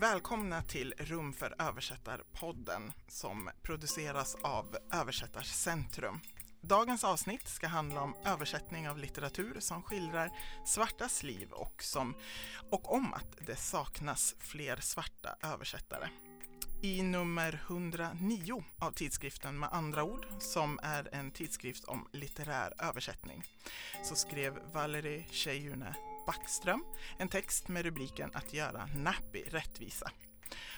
Välkomna till Rum för översättarpodden som produceras av Översättarcentrum. Dagens avsnitt ska handla om översättning av litteratur som skildrar svartas liv och, som, och om att det saknas fler svarta översättare. I nummer 109 av tidskriften Med andra ord, som är en tidskrift om litterär översättning, så skrev Valerie Tjejune Backström en text med rubriken Att göra Nappy rättvisa.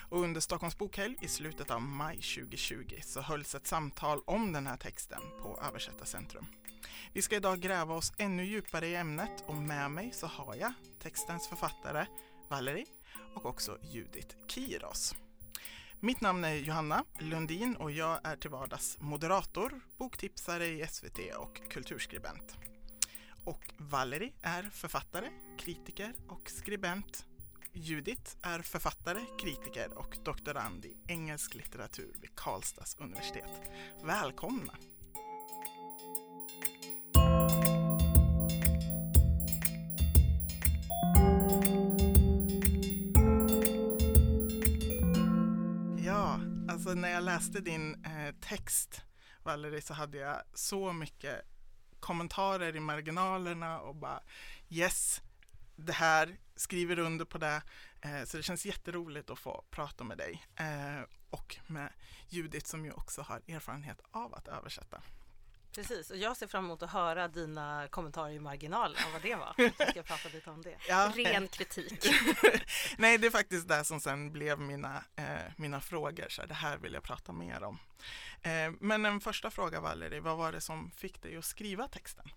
Och under Stockholms bokhelg i slutet av maj 2020 så hölls ett samtal om den här texten på Översättarcentrum. Vi ska idag gräva oss ännu djupare i ämnet och med mig så har jag textens författare Valerie och också Judith Kiros. Mitt namn är Johanna Lundin och jag är till vardags moderator, boktipsare i SVT och kulturskribent. Och Valerie är författare, kritiker och skribent. Judith är författare, kritiker och doktorand i engelsk litteratur vid Karlstads universitet. Välkomna! Ja, alltså när jag läste din eh, text Valerie så hade jag så mycket kommentarer i marginalerna och bara yes, det här, skriver under på det. Eh, så det känns jätteroligt att få prata med dig eh, och med Judith som ju också har erfarenhet av att översätta. Precis, och jag ser fram emot att höra dina kommentarer i marginalen om vad det var. Jag ska prata lite om det. Ja, Ren kritik. Nej, det är faktiskt det som sen blev mina, eh, mina frågor. Så det här vill jag prata mer om. Eh, men en första fråga Valerie, vad var det som fick dig att skriva texten?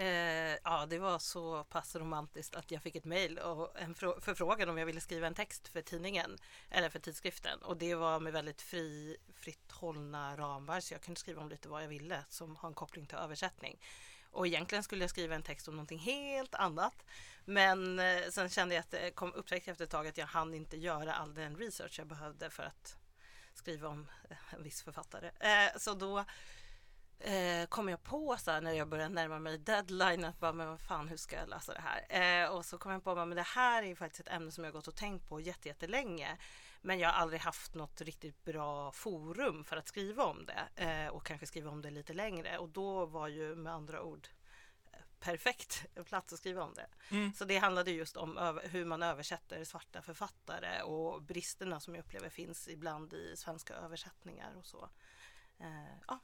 Eh, ja, det var så pass romantiskt att jag fick ett mejl och en förfrågan om jag ville skriva en text för tidningen eller för tidskriften. Och det var med väldigt fri, fritt hållna ramar så jag kunde skriva om lite vad jag ville som har en koppling till översättning. Och egentligen skulle jag skriva en text om någonting helt annat. Men eh, sen kände jag att det kom upptäckte efter ett tag att jag hann inte göra all den research jag behövde för att skriva om eh, en viss författare. Eh, så då eh, kom jag på så här, när jag började närma mig deadline att bara, men vad fan, hur ska jag lösa det här? Eh, och så kom jag på att det här är faktiskt ett ämne som jag gått och tänkt på jättelänge. Men jag har aldrig haft något riktigt bra forum för att skriva om det eh, och kanske skriva om det lite längre. Och då var ju med andra ord eh, perfekt plats att skriva om det. Mm. Så det handlade just om hur man översätter svarta författare och bristerna som jag upplever finns ibland i svenska översättningar och så. Eh, ja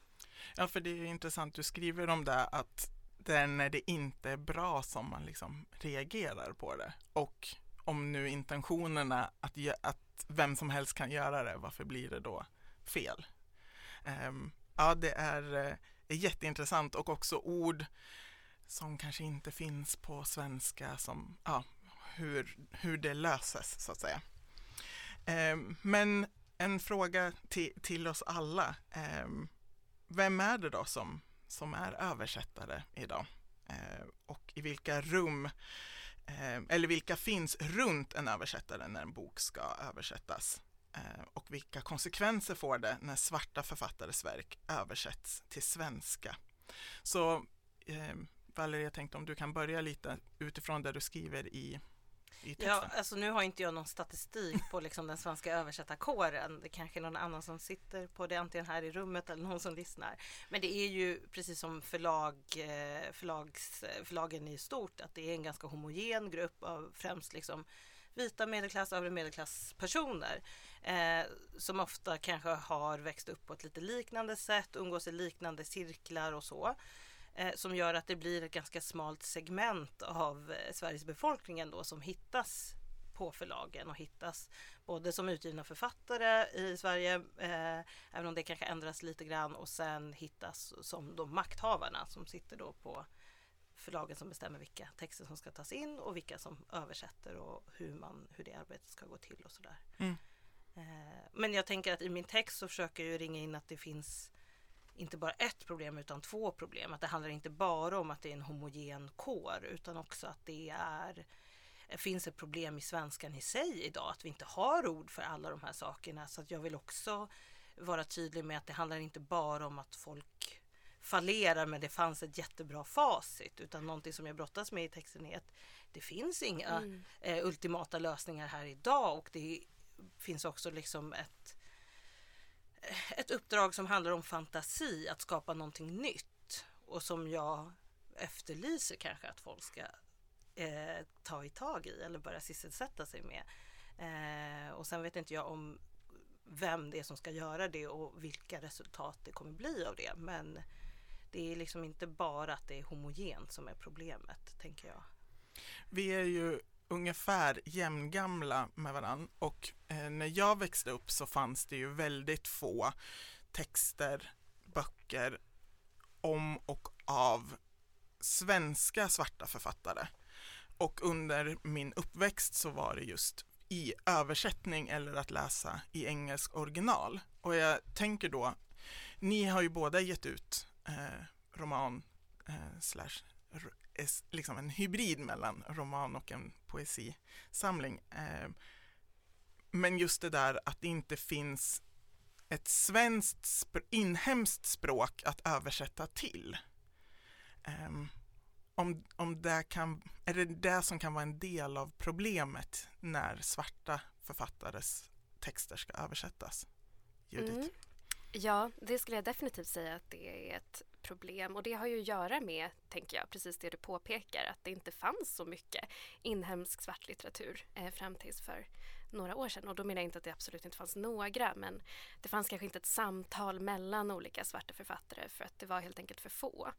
ja, för det är intressant, du skriver om det att det är när det inte är bra som man liksom reagerar på det. Och om nu intentionerna att, att vem som helst kan göra det, varför blir det då fel? Um, ja, det är, eh, är jätteintressant och också ord som kanske inte finns på svenska som, ja, hur, hur det löses så att säga. Um, men en fråga till, till oss alla. Um, vem är det då som, som är översättare idag? Eh, och i vilka rum, eh, eller vilka finns runt en översättare när en bok ska översättas? Eh, och vilka konsekvenser får det när svarta författares verk översätts till svenska? Så eh, Valerie, jag tänkte om du kan börja lite utifrån det du skriver i Ja, alltså nu har inte jag någon statistik på liksom den svenska översättarkåren. Det kanske är någon annan som sitter på det, antingen här i rummet eller någon som lyssnar. Men det är ju precis som förlag, eh, förlags, förlagen i stort, att det är en ganska homogen grupp av främst liksom vita medelklass, övre medelklasspersoner eh, som ofta kanske har växt upp på ett lite liknande sätt, umgås i liknande cirklar och så eh, som gör att det blir ett ganska smalt segment av eh, Sveriges befolkning ändå som hittas på förlagen och hittas både som utgivna författare i Sverige, eh, även om det kanske ändras lite grann och sen hittas som de makthavarna som sitter då på förlagen som bestämmer vilka texter som ska tas in och vilka som översätter och hur, man, hur det arbetet ska gå till och sådär. Mm. Eh, men jag tänker att i min text så försöker jag ringa in att det finns inte bara ett problem utan två problem. Att det handlar inte bara om att det är en homogen kår utan också att det är finns ett problem i svenskan i sig idag, att vi inte har ord för alla de här sakerna. Så att jag vill också vara tydlig med att det handlar inte bara om att folk fallerar men det fanns ett jättebra facit utan någonting som jag brottas med i texten är att det finns inga mm. eh, ultimata lösningar här idag och det finns också liksom ett, ett uppdrag som handlar om fantasi, att skapa någonting nytt och som jag efterlyser kanske att folk ska eh, ta i tag i eller börja sysselsätta sig med. Eh, och sen vet inte jag om vem det är som ska göra det och vilka resultat det kommer bli av det. Men det är liksom inte bara att det är homogent som är problemet, tänker jag. Vi är ju ungefär jämngamla med varann och eh, när jag växte upp så fanns det ju väldigt få texter, böcker om och av svenska svarta författare. Och under min uppväxt så var det just i översättning eller att läsa i engelsk original. Och jag tänker då, ni har ju båda gett ut eh, roman eh, slash liksom en hybrid mellan roman och en poesisamling. Ehm, men just det där att det inte finns ett svenskt sp inhemskt språk att översätta till. Ehm, om, om det kan, är det det som kan vara en del av problemet när svarta författares texter ska översättas? Judith? Mm. Ja, det skulle jag definitivt säga att det är ett problem och det har ju att göra med, tänker jag, precis det du påpekar, att det inte fanns så mycket inhemsk svartlitteratur eh, fram tills för några år sedan. Och då menar jag inte att det absolut inte fanns några, men det fanns kanske inte ett samtal mellan olika svarta författare för att det var helt enkelt för få.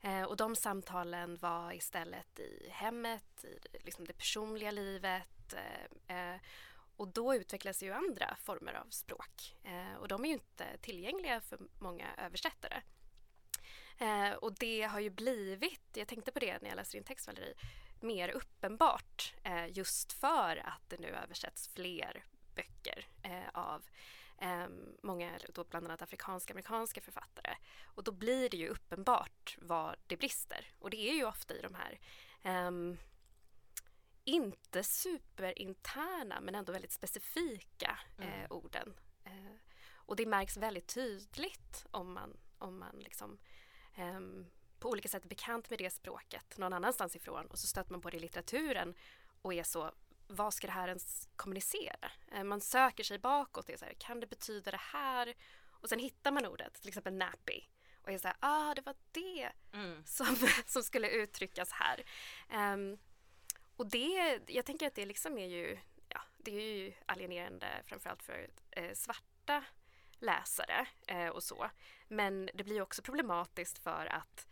Eh, och de samtalen var istället i hemmet, i liksom det personliga livet. Eh, eh, och då utvecklas ju andra former av språk. Eh, och de är ju inte tillgängliga för många översättare. Eh, och det har ju blivit, jag tänkte på det när jag läste din text Valerie, mer uppenbart eh, just för att det nu översätts fler böcker av Um, många, då bland annat afrikanska amerikanska författare. Och då blir det ju uppenbart var det brister. Och det är ju ofta i de här um, inte superinterna men ändå väldigt specifika mm. eh, orden. Eh, och det märks väldigt tydligt om man, om man liksom, eh, på olika sätt bekant med det språket någon annanstans ifrån och så stöter man på det i litteraturen och är så vad ska det här ens kommunicera? Eh, man söker sig bakåt. Det är så här, kan det betyda det här? Och sen hittar man ordet, till exempel nappy. Och är så här, ah det var det mm. som, som skulle uttryckas här. Um, och det, jag tänker att det liksom är ju, ja, det är ju alienerande framförallt för eh, svarta läsare eh, och så. Men det blir också problematiskt för att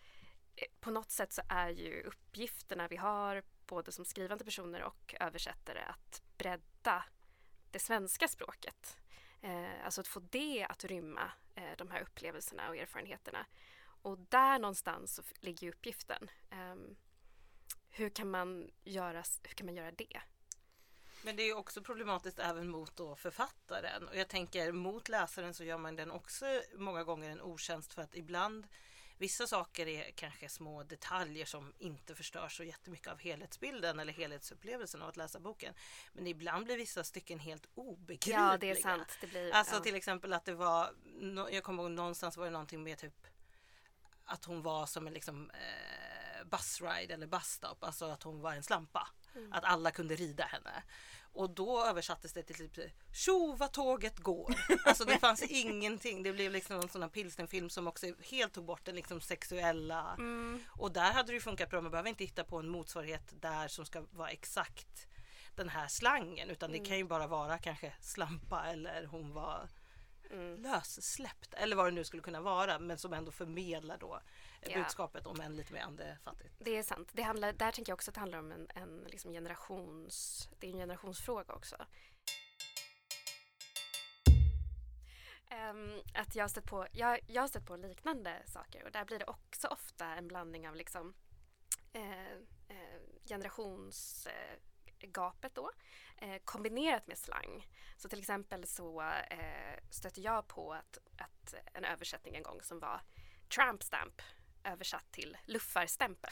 eh, på något sätt så är ju uppgifterna vi har både som skrivande personer och översättare att bredda det svenska språket. Eh, alltså att få det att rymma eh, de här upplevelserna och erfarenheterna. Och där någonstans så ligger uppgiften. Ehm, hur kan man göra, hur kan man göra det? Men det är också problematiskt även mot då författaren och jag tänker mot läsaren så gör man den också många gånger en otjänst för att ibland Vissa saker är kanske små detaljer som inte förstör så jättemycket av helhetsbilden eller helhetsupplevelsen av att läsa boken. Men ibland blir vissa stycken helt obegripliga. Ja, det är sant. Det blir, alltså ja. till exempel att det var, jag kommer ihåg någonstans var det någonting med typ att hon var som en liksom eh, busride eller busstop, alltså att hon var en slampa. Mm. Att alla kunde rida henne. Och då översattes det till typ Tjo vad tåget går. Alltså det fanns ingenting. Det blev liksom en sån här pilsnerfilm som också helt tog bort den liksom sexuella. Mm. Och där hade det funkat bra. Man behöver inte hitta på en motsvarighet där som ska vara exakt den här slangen. Utan det mm. kan ju bara vara kanske slampa eller hon var mm. lössläppt. Eller vad det nu skulle kunna vara. Men som ändå förmedlar då ja. budskapet om än lite mer andefattigt. Det är sant. Det handlar, där tänker jag också att det handlar om en, en liksom generations... Det är en generationsfråga också. Um, att jag har, stött på, jag, jag har stött på liknande saker och där blir det också ofta en blandning av liksom, eh, eh, generationsgapet då eh, kombinerat med slang. Så till exempel så eh, stötte jag på att, att en översättning en gång som var tramp stamp översatt till luffarstämpel.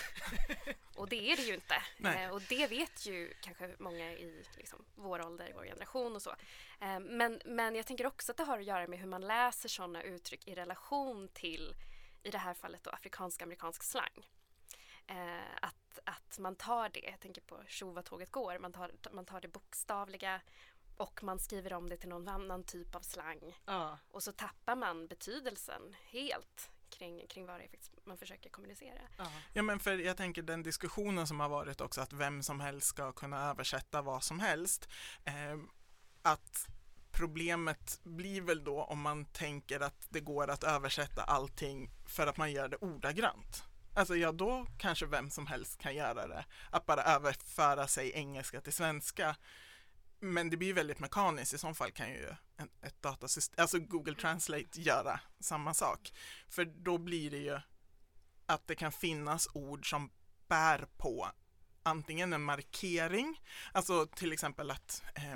och det är det ju inte. Eh, och det vet ju kanske många i liksom, vår ålder, vår generation och så. Eh, men, men jag tänker också att det har att göra med hur man läser sådana uttryck i relation till, i det här fallet då, afrikansk-amerikansk slang. Eh, att, att man tar det, jag tänker på tjo vad tåget går, man tar, man tar det bokstavliga och man skriver om det till någon annan typ av slang. Ja. Och så tappar man betydelsen helt kring, kring vad det är man försöker kommunicera. Ja. Ja men för jag tänker den diskussionen som har varit också att vem som helst ska kunna översätta vad som helst. Eh, att problemet blir väl då om man tänker att det går att översätta allting för att man gör det ordagrant. Alltså ja, då kanske vem som helst kan göra det. Att bara överföra sig engelska till svenska. Men det blir väldigt mekaniskt. I så fall kan ju ett datasystem, alltså Google Translate göra samma sak. För då blir det ju att det kan finnas ord som bär på antingen en markering, alltså till exempel att eh,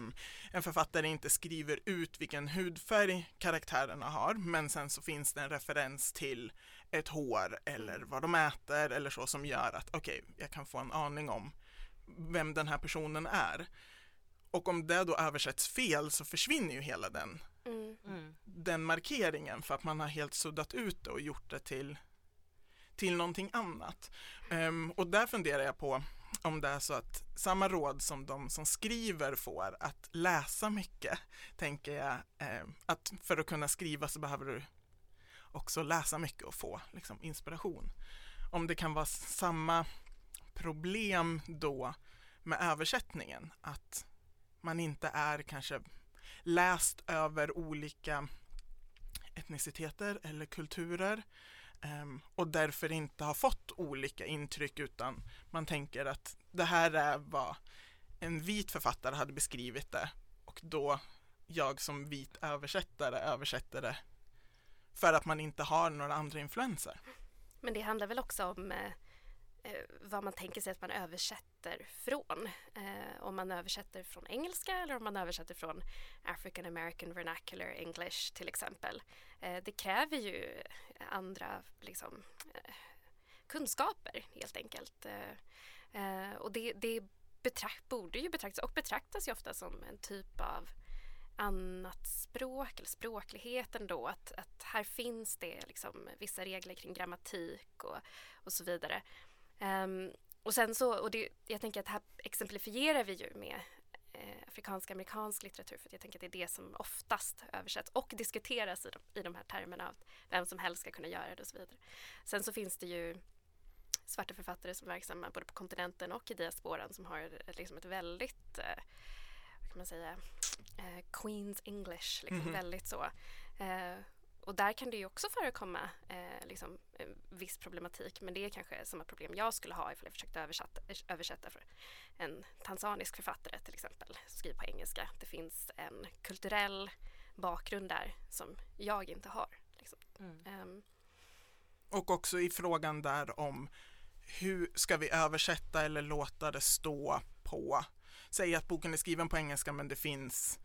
en författare inte skriver ut vilken hudfärg karaktärerna har, men sen så finns det en referens till ett hår eller vad de äter eller så som gör att okej, okay, jag kan få en aning om vem den här personen är. Och om det då översätts fel så försvinner ju hela den, Mm. Mm. den markeringen för att man har helt suddat ut det och gjort det till, till någonting annat. Ehm, och där funderar jag på om det är så att samma råd som de som skriver får att läsa mycket, tänker jag eh, att för att kunna skriva så behöver du också läsa mycket och få liksom, inspiration. Om det kan vara samma problem då med översättningen, att man inte är kanske läst över olika etniciteter eller kulturer um, och därför inte har fått olika intryck utan man tänker att det här är vad en vit författare hade beskrivit det och då jag som vit översättare översätter det för att man inte har några andra influenser. Men det handlar väl också om eh, Eh, vad man tänker sig att man översätter från. Eh, om man översätter från engelska eller om man översätter från African American Vernacular English till exempel. Eh, det kräver ju andra liksom, eh, kunskaper helt enkelt. Eh, eh och det, det betrakt, borde ju betraktas och betraktas ju ofta som en typ av annat språk eller språklighet ändå. Att, att här finns det liksom vissa regler kring grammatik och, och så vidare. Um, och sen så, och det, jag tänker att här exemplifierar vi ju med eh, afrikansk-amerikansk litteratur för jag tänker att det är det som oftast översätts och diskuteras i de, i de här termerna av vem som helst ska kunna göra det och så vidare. Sen så finns det ju svarta författare som är verksamma både på kontinenten och i diasporan som har liksom ett väldigt, eh, vad kan man säga, eh, Queens English, liksom, Mhm. väldigt så. Eh, och där kan det ju också förekomma eh, liksom, en viss problematik men det är kanske samma problem jag skulle ha ifall jag försökte översätta, översätta för en tanzanisk författare till exempel, som skriver på engelska. Det finns en kulturell bakgrund där som jag inte har. Liksom. Mm. Ehm, Och också i frågan där om hur ska vi översätta eller låta det stå på, säg att boken är skriven på engelska men det finns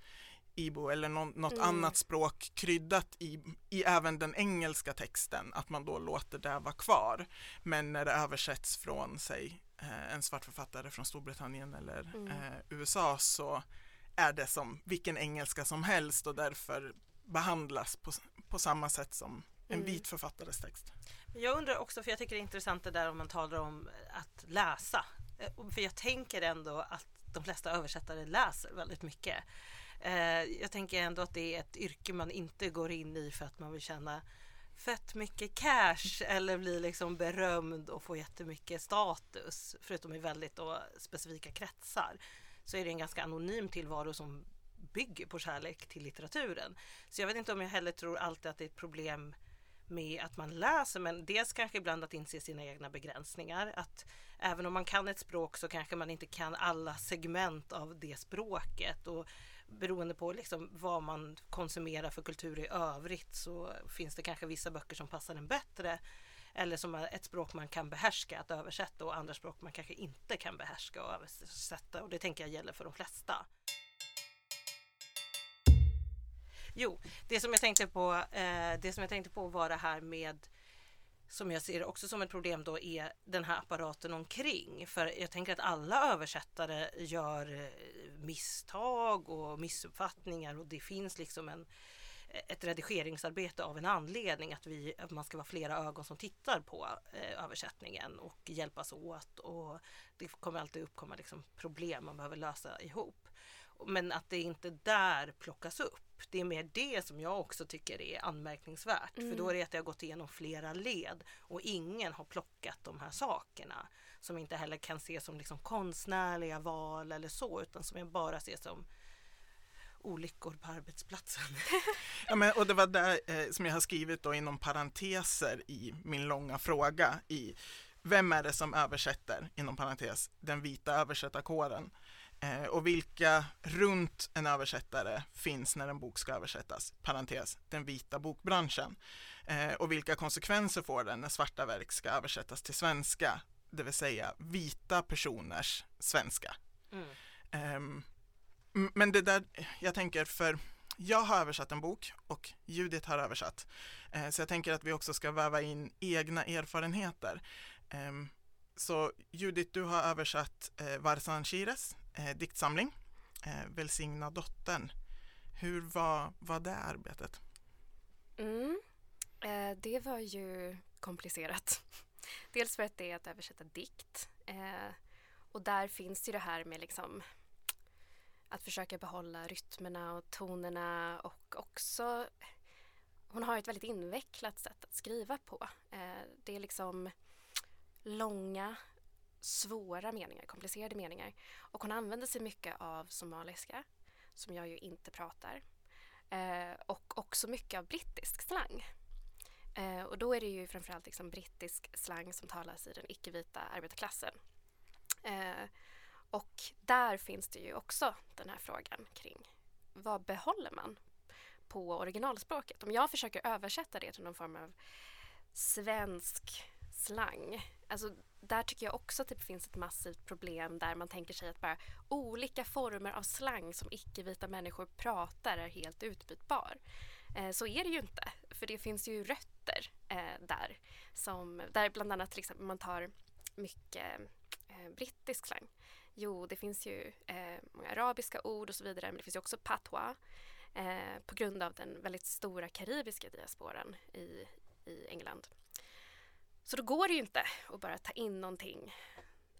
Ibo eller någon, något Mm. annat språk kryddat i, i även den engelska texten, att man då låter det vara kvar. Men när det översätts från, säg, eh, en svart författare från Storbritannien eller Mm. eh, USA så är det som vilken engelska som helst och därför behandlas på, på samma sätt som en Mm. vit författares text. Jag undrar också, för jag tycker det är intressant det där om man talar om att läsa. Eh, För jag tänker ändå att de flesta översättare läser väldigt mycket. Eh, Jag tänker ändå att det är ett yrke man inte går in i för att man vill tjäna fett mycket cash eller bli liksom berömd och få jättemycket status. Förutom i väldigt då specifika kretsar så är det en ganska anonym tillvaro som bygger på kärlek till litteraturen. Så jag vet inte om jag heller tror alltid att det är ett problem med att man läser men dels kanske ibland att inse sina egna begränsningar. Att även om man kan ett språk så kanske man inte kan alla segment av det språket. Och beroende på liksom vad man konsumerar för kultur i övrigt så finns det kanske vissa böcker som passar en bättre. Eller som är ett språk man kan behärska att översätta och andra språk man kanske inte kan behärska och översätta. Och det tänker jag gäller för de flesta. Jo, det som jag tänkte på, eh, det som jag tänkte på var det här med som jag ser också som ett problem då är den här apparaten omkring. För jag tänker att alla översättare gör eh, misstag och missuppfattningar och det finns liksom en, eh, ett redigeringsarbete av en anledning att, vi, att man ska vara flera ögon som tittar på eh, översättningen och hjälpas åt och det kommer alltid uppkomma liksom problem man behöver lösa ihop. Men att det inte där plockas upp. Det är mer det som jag också tycker är anmärkningsvärt. Mm. För då är det att jag har gått igenom flera led och ingen har plockat de här sakerna. Som inte heller kan ses som liksom konstnärliga val eller så utan som jag bara ser som olyckor på arbetsplatsen. ja, men, och det var där eh, som jag har skrivit då inom parenteser i min långa fråga i vem är det som översätter, inom parentes, den vita översättarkåren? Eh, och vilka runt en översättare finns när en bok ska översättas? Parentes, den vita bokbranschen. Eh, och vilka konsekvenser får den när svarta verk ska översättas till svenska? Det vill säga vita personers svenska. Mm. Eh, men det där, jag tänker för jag har översatt en bok och Judith har översatt. Eh, så jag tänker att vi också ska väva in egna erfarenheter. Ehm, så Judith, du har översatt Varsan Shires eh, diktsamling, eh, Välsigna dottern. Hur var, var det arbetet? Mm, eh, det var ju komplicerat. Dels för att det är att översätta dikt. Eh, och där finns ju det här med liksom att försöka behålla rytmerna och tonerna och också hon har ett väldigt invecklat sätt att skriva på. Eh, det är liksom långa, svåra meningar, komplicerade meningar. Och hon använder sig mycket av somaliska, som jag ju inte pratar. Eh, och också mycket av brittisk slang. Eh, och då är det ju framförallt liksom brittisk slang som talas i den icke-vita arbetarklassen. Eh, och där finns det ju också den här frågan kring vad behåller man på originalspråket? Om jag försöker översätta det till någon form av svensk slang. Alltså, där tycker jag också att det finns ett massivt problem där man tänker sig att bara olika former av slang som icke-vita människor pratar är helt utbytbar. Eh, så är det ju inte, för det finns ju rötter eh, där. Som, där bland annat till exempel man tar mycket eh, brittisk slang Jo, det finns ju eh, många arabiska ord och så vidare men det finns ju också patois eh, på grund av den väldigt stora karibiska diasporan i, i England. Så då går det ju inte att bara ta in någonting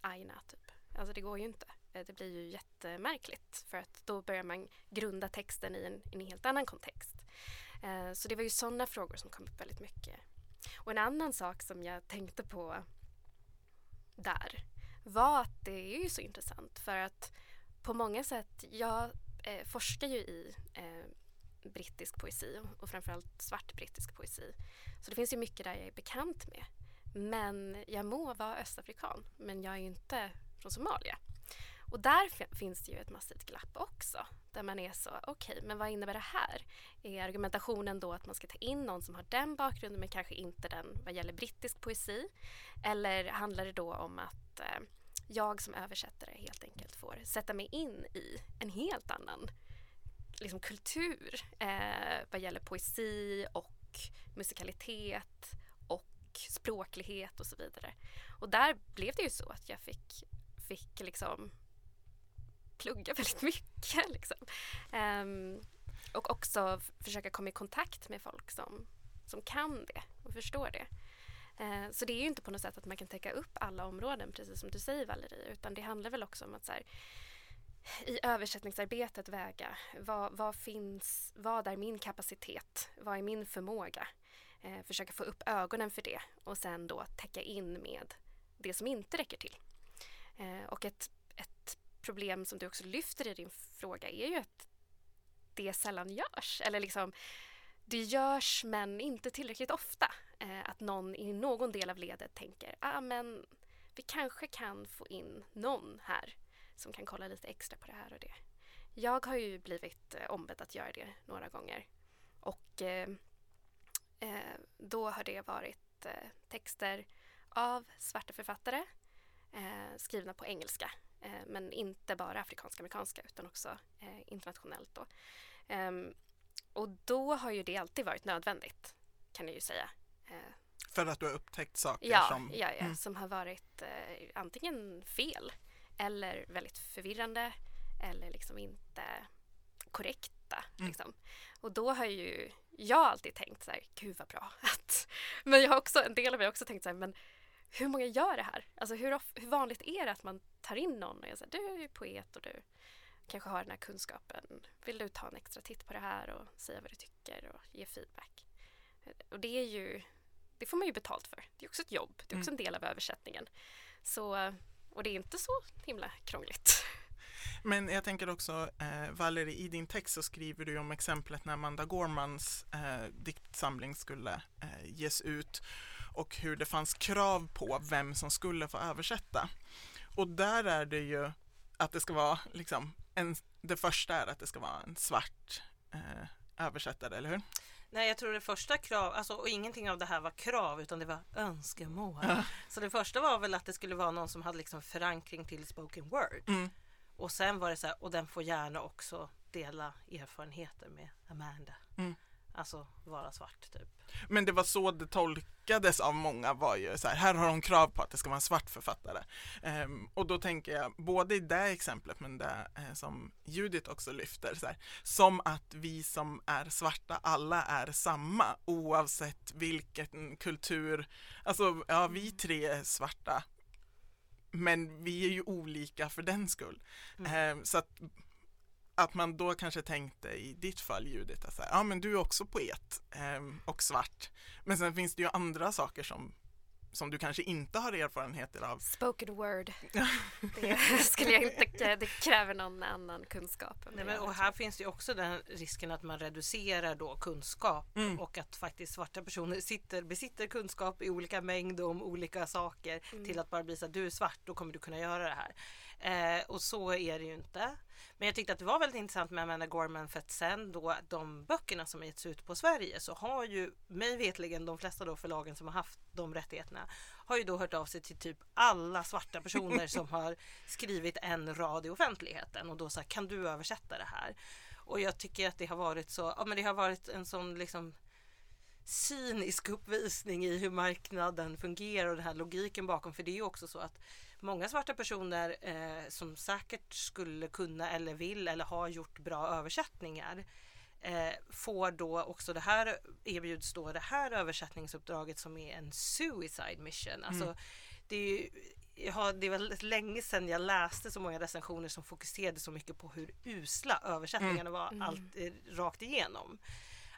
aina typ. Alltså det går ju inte. Eh, det blir ju jättemärkligt för att då börjar man grunda texten i en, en helt annan kontext. Eh, så det var ju sådana frågor som kom upp väldigt mycket. Och en annan sak som jag tänkte på där var att det är ju så intressant för att på många sätt, jag eh, forskar ju i eh, brittisk poesi och framförallt svart brittisk poesi. Så det finns ju mycket där jag är bekant med. Men jag må vara östafrikan, men jag är ju inte från Somalia. Och där finns det ju ett massivt glapp också. Där man är så, okej, okay, men vad innebär det här? Är argumentationen då att man ska ta in någon som har den bakgrunden men kanske inte den vad gäller brittisk poesi? Eller handlar det då om att eh, jag som översättare helt enkelt får sätta mig in i en helt annan liksom, kultur eh, vad gäller poesi och musikalitet språklighet och så vidare. Och där blev det ju så att jag fick, fick liksom plugga väldigt mycket. Liksom. Um, och också försöka komma i kontakt med folk som, som kan det och förstår det. Uh, så det är ju inte på något sätt att man kan täcka upp alla områden precis som du säger Valerie utan det handlar väl också om att så här, i översättningsarbetet väga vad, vad finns, vad är min kapacitet, vad är min förmåga? Eh, försöka få upp ögonen för det och sen då täcka in med det som inte räcker till. Eh, och ett problem som du också lyfter i din fråga är ju att det sällan görs. Eller liksom, det görs men inte tillräckligt ofta. Eh, att någon i någon del av ledet tänker ah, men vi kanske kan få in någon här som kan kolla lite extra på det här och det. Jag har ju blivit eh, ombedd att göra det några gånger. Och eh, eh då har det varit eh, texter av svarta författare eh, skrivna på engelska Eh, men inte bara afrikansk-amerikanska utan också eh, internationellt. Då. Ehm, och då har ju det alltid varit nödvändigt kan jag ju säga. Eh, För att du har upptäckt saker ja, som... Ja, ja mm. som har varit antingen fel eller väldigt förvirrande eller liksom inte korrekta. Mm. Liksom. Och då har ju jag alltid tänkt så här, gud vad bra. Att, men jag har också, en del av mig har också tänkt så här, men hur många gör det här? Alltså hur, hur vanligt är det att man tar in någon och jag säger du är ju poet och du kanske har den här kunskapen. Vill du ta en extra titt på det här och säga vad du tycker och ge feedback? Och det är ju, det får man ju betalt för. Det är också ett jobb, det är också en del av översättningen. Så, och det är inte så himla krångligt. Men jag tänker också, eh, Valerie, i din text så skriver du om exemplet när Amanda Gormans eh, diktsamling skulle eh, ges ut och hur det fanns krav på vem som skulle få översätta. Och där är det ju att det ska vara liksom, en, det första är att det ska vara en svart eh, översättare, eller hur? Nej, jag tror det första krav, alltså, och ingenting av det här var krav utan det var önskemål. Ja. Så det första var väl att det skulle vara någon som hade liksom förankring till spoken word. Mm. Och sen var det så här, och den får gärna också dela erfarenheter med Amanda. Mm. Alltså vara svart typ. Men det var så det tolkades av många var ju så här, här har de krav på att det ska vara en svart författare. Ehm, och då tänker jag, både i det exemplet men det eh, som Judith också lyfter, så här, som att vi som är svarta alla är samma oavsett vilken kultur, alltså ja vi tre är svarta men vi är ju olika för den skull. Mm. Ehm, så att att man då kanske tänkte i ditt fall Judith, att så här, ja men du är också poet ehm, och svart. Men sen finns det ju andra saker som, som du kanske inte har erfarenheter av. Spoken word. Det skulle jag inte, det kräver någon annan kunskap. Nej, men, och här finns det ju också den risken att man reducerar då kunskap Mm. och att faktiskt svarta personer sitter, besitter kunskap i olika mängd om olika saker Mm. till att bara bli så att du är svart, då kommer du kunna göra det här. Eh, och så är det ju inte. Men jag tyckte att det var väldigt intressant med Amanda Gorman för att sen då de böckerna som har getts ut på Sverige så har ju mig vetligen de flesta då förlagen som har haft de rättigheterna har ju då hört av sig till typ alla svarta personer som har skrivit en rad i offentligheten och då här, kan du översätta det här? Och jag tycker att det har varit så, ja men det har varit en sån liksom cynisk uppvisning i hur marknaden fungerar och den här logiken bakom. För det är ju också så att många svarta personer eh, som säkert skulle kunna eller vill eller har gjort bra översättningar eh, får då också det här erbjuds då det här översättningsuppdraget som är en suicide mission. Alltså, det är ju, har, det är väldigt länge sedan jag läste så många recensioner som fokuserade så mycket på hur usla översättningarna var Mm. allt, eh, rakt igenom.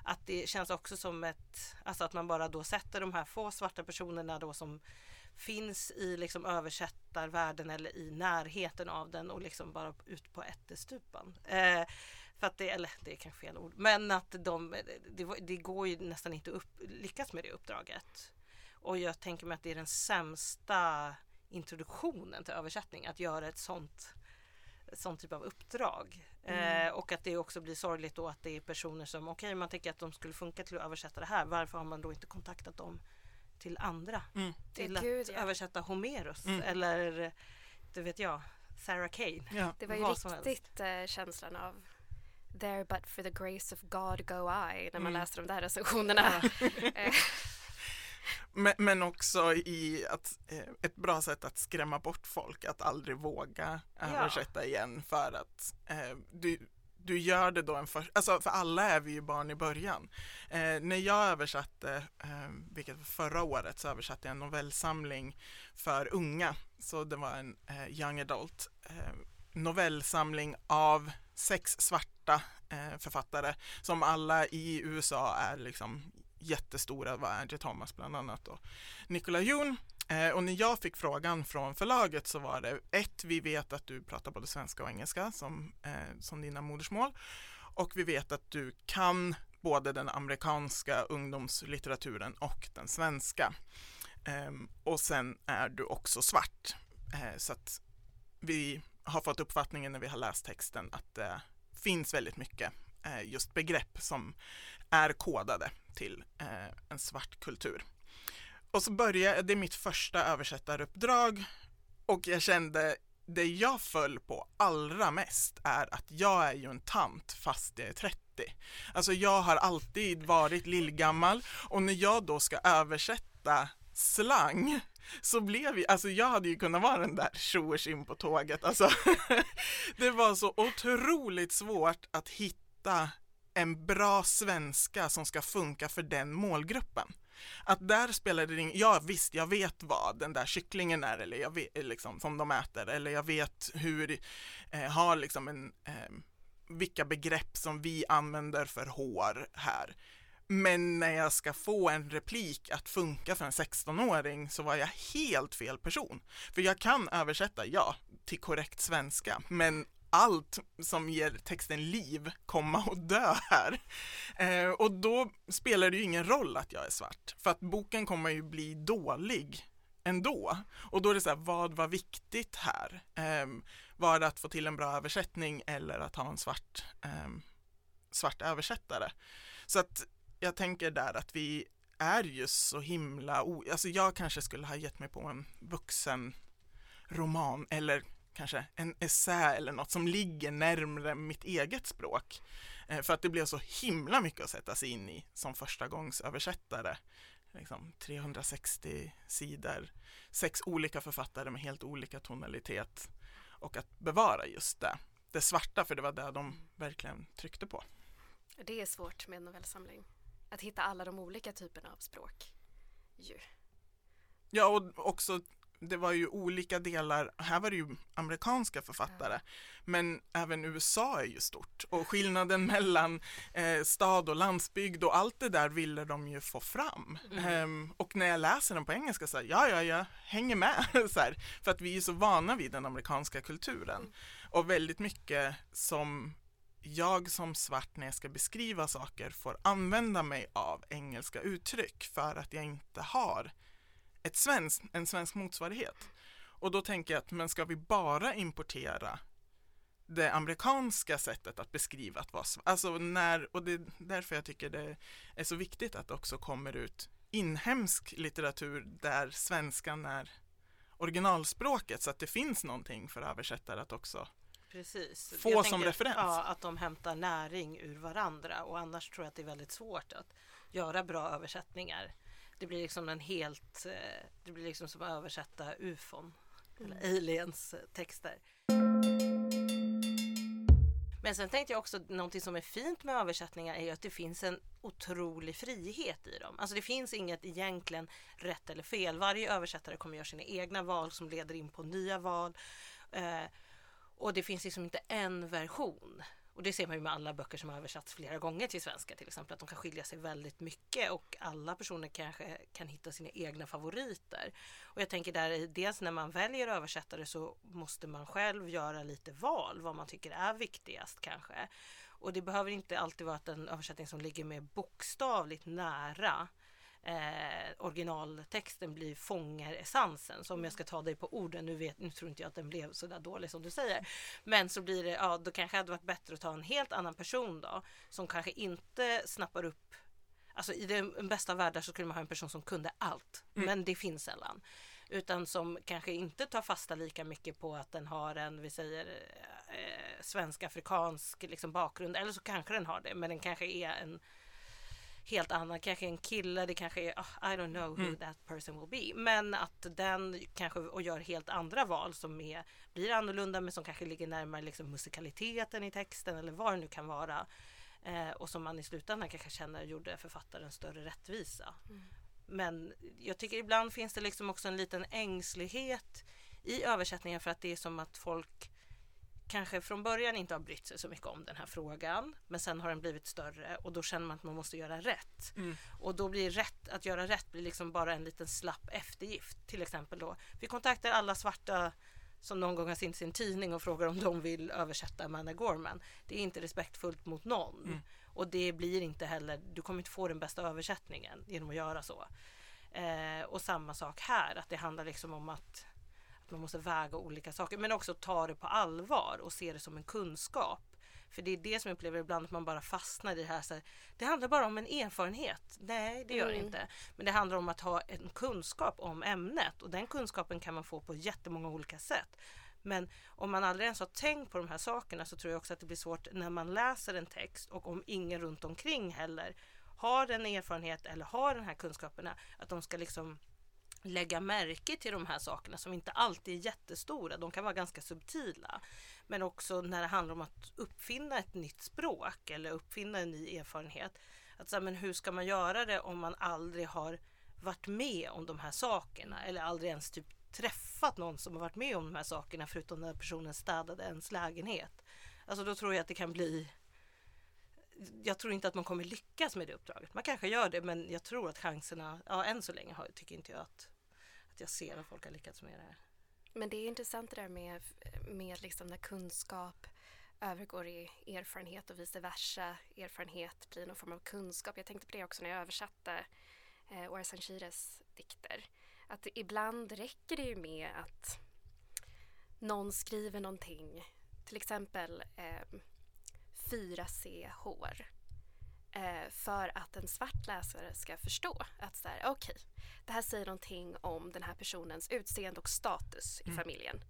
Att det känns också som ett, alltså att man bara då sätter de här få svarta personerna då som finns i liksom översättarvärlden eller i närheten av den och liksom bara ut på ättestupan. Eh, för att det, eller det är kanske fel ord, men att de, det, det går ju nästan inte upp, lyckas med det uppdraget. Och jag tänker mig att det är den sämsta introduktionen till översättning att göra ett sånt sån typ av uppdrag. Eh, och att det också blir sorgligt då att det är personer som, okej man tänker att de skulle funka till att översätta det här, varför har man då inte kontaktat dem till andra? Mm. Till Ja, att gud, ja. översätta Homerus Mm. eller, det vet jag, Sarah Kane. Ja. Det var ju riktigt eh, känslan av There but for the grace of God go I när man Mm. läste de där recensionerna. Eh, Men, men också i att eh, ett bra sätt att skrämma bort folk, att aldrig våga översätta igen för att eh, du, du gör det då en första, alltså för alla är vi ju barn i början. Eh, när jag översatte, eh, vilket var förra året, så översatte jag en novellsamling för unga. Så det var en eh, young adult eh, novellsamling av sex svarta eh, författare som alla i USA är liksom jättestora, var Angie Thomas bland annat och Nicola June. Eh, och när jag fick frågan från förlaget så var det ett, vi vet att du pratar både svenska och engelska som, eh, som dina modersmål och vi vet att du kan både den amerikanska ungdomslitteraturen och den svenska. Eh, och sen är du också svart. Eh, så att vi har fått uppfattningen när vi har läst texten att det finns väldigt mycket eh, just begrepp som är kodade till eh, en svart kultur. Och så började, det är mitt första översättaruppdrag och jag kände det jag föll på allra mest är att jag är ju en tant fast jag är 30. Alltså jag har alltid varit lillgammal och när jag då ska översätta slang så blev vi, alltså jag hade ju kunnat vara den där tjoers in på tåget. Alltså det var så otroligt svårt att hitta en bra svenska som ska funka för den målgruppen. Att där spelar det ingen, ja visst jag vet vad den där kycklingen är eller jag vet liksom som de äter eller jag vet hur, eh, har liksom en, eh, vilka begrepp som vi använder för hår här. Men när jag ska få en replik att funka för en 16-åring så var jag helt fel person. För jag kan översätta, ja, till korrekt svenska, men allt som ger texten liv komma och dö här. Eh, och då spelar det ju ingen roll att jag är svart, för att boken kommer ju bli dålig ändå. Och då är det så här, vad var viktigt här? Eh, var det att få till en bra översättning eller att ha en svart, eh, svart översättare? Så att jag tänker där att vi är ju så himla, alltså jag kanske skulle ha gett mig på en vuxen roman eller kanske en essä eller något som ligger närmre mitt eget språk. Eh, för att det blev så himla mycket att sätta sig in i som första gångs översättare. Liksom 360 sidor, sex olika författare med helt olika tonalitet och att bevara just det, det svarta för det var det de verkligen tryckte på. Det är svårt med en novellsamling. Att hitta alla de olika typerna av språk. Ju. Ja, och också det var ju olika delar, här var det ju amerikanska författare, ja. men även USA är ju stort och skillnaden mellan eh, stad och landsbygd och allt det där ville de ju få fram. Mm. Ehm, och när jag läser den på engelska så här, ja, ja, jag hänger med, så här, för att vi är så vana vid den amerikanska kulturen mm. och väldigt mycket som jag som svart när jag ska beskriva saker får använda mig av engelska uttryck för att jag inte har ett svensk, en svensk motsvarighet. Och då tänker jag att, men ska vi bara importera det amerikanska sättet att beskriva att vara alltså när, och det är därför jag tycker det är så viktigt att det också kommer ut inhemsk litteratur där svenskan är originalspråket så att det finns någonting för översättare att också Precis. få jag som tänker, referens. Ja, att de hämtar näring ur varandra och annars tror jag att det är väldigt svårt att göra bra översättningar det blir liksom en helt, eh, det blir liksom som att översätta ufon mm. eller aliens eh, texter. Men sen tänkte jag också någonting som är fint med översättningar är att det finns en otrolig frihet i dem. Alltså det finns inget egentligen rätt eller fel. Varje översättare kommer göra sina egna val som leder in på nya val. Eh, och det finns liksom inte en version. Och det ser man ju med alla böcker som har översatts flera gånger till svenska till exempel, att de kan skilja sig väldigt mycket och alla personer kanske kan hitta sina egna favoriter. Och jag tänker där, dels när man väljer översättare så måste man själv göra lite val, vad man tycker är viktigast kanske. Och det behöver inte alltid vara en översättning som ligger mer bokstavligt nära eh, originaltexten blir fångar essensen. Så om jag ska ta dig på orden, nu, vet, nu tror inte jag att den blev så där dålig som du säger. Men så blir det, ja då kanske det hade varit bättre att ta en helt annan person då. Som kanske inte snappar upp Alltså i den bästa världen så skulle man ha en person som kunde allt. Mm. Men det finns sällan. Utan som kanske inte tar fasta lika mycket på att den har en, vi säger eh, svensk-afrikansk liksom, bakgrund. Eller så kanske den har det, men den kanske är en helt annan, kanske en kille, det kanske är, oh, I don't know who mm. that person will be. Men att den kanske och gör helt andra val som är, blir annorlunda men som kanske ligger närmare liksom musikaliteten i texten eller vad det nu kan vara. Eh, och som man i slutändan kanske känner gjorde författaren större rättvisa. Mm. Men jag tycker ibland finns det liksom också en liten ängslighet i översättningen för att det är som att folk kanske från början inte har brytt sig så mycket om den här frågan men sen har den blivit större och då känner man att man måste göra rätt. Mm. Och då blir rätt, att göra rätt blir liksom bara en liten slapp eftergift. Till exempel då, vi kontaktar alla svarta som någon gång har sin sin tidning och frågar om de vill översätta Amanda Gorman. Det är inte respektfullt mot någon. Mm. Och det blir inte heller, du kommer inte få den bästa översättningen genom att göra så. Eh, och samma sak här, att det handlar liksom om att man måste väga olika saker men också ta det på allvar och se det som en kunskap. För det är det som jag upplever ibland att man bara fastnar i det här. Så här, det handlar bara om en erfarenhet. Nej, det gör det mm. inte. Men det handlar om att ha en kunskap om ämnet och den kunskapen kan man få på jättemånga olika sätt. Men om man aldrig ens har tänkt på de här sakerna så tror jag också att det blir svårt när man läser en text och om ingen runt omkring heller har en erfarenhet eller har den här kunskaperna att de ska liksom lägga märke till de här sakerna som inte alltid är jättestora. De kan vara ganska subtila. Men också när det handlar om att uppfinna ett nytt språk eller uppfinna en ny erfarenhet. Att så men hur ska man göra det om man aldrig har varit med om de här sakerna eller aldrig ens typ träffat någon som har varit med om de här sakerna förutom när personen städade ens lägenhet. Alltså då tror jag att det kan bli jag tror inte att man kommer lyckas med det uppdraget. Man kanske gör det men jag tror att chanserna, ja än så länge har, tycker inte jag att, att jag ser att folk har lyckats med det. Men det är intressant det där med, med liksom när kunskap övergår i erfarenhet och vice versa. Erfarenhet blir någon form av kunskap. Jag tänkte på det också när jag översatte eh, Ora Sanchires dikter. Att ibland räcker det ju med att någon skriver någonting, till exempel eh, 4C hår eh, för att en svart läsare ska förstå att så här, okay, det här säger någonting om den här personens utseende och status i mm. familjen.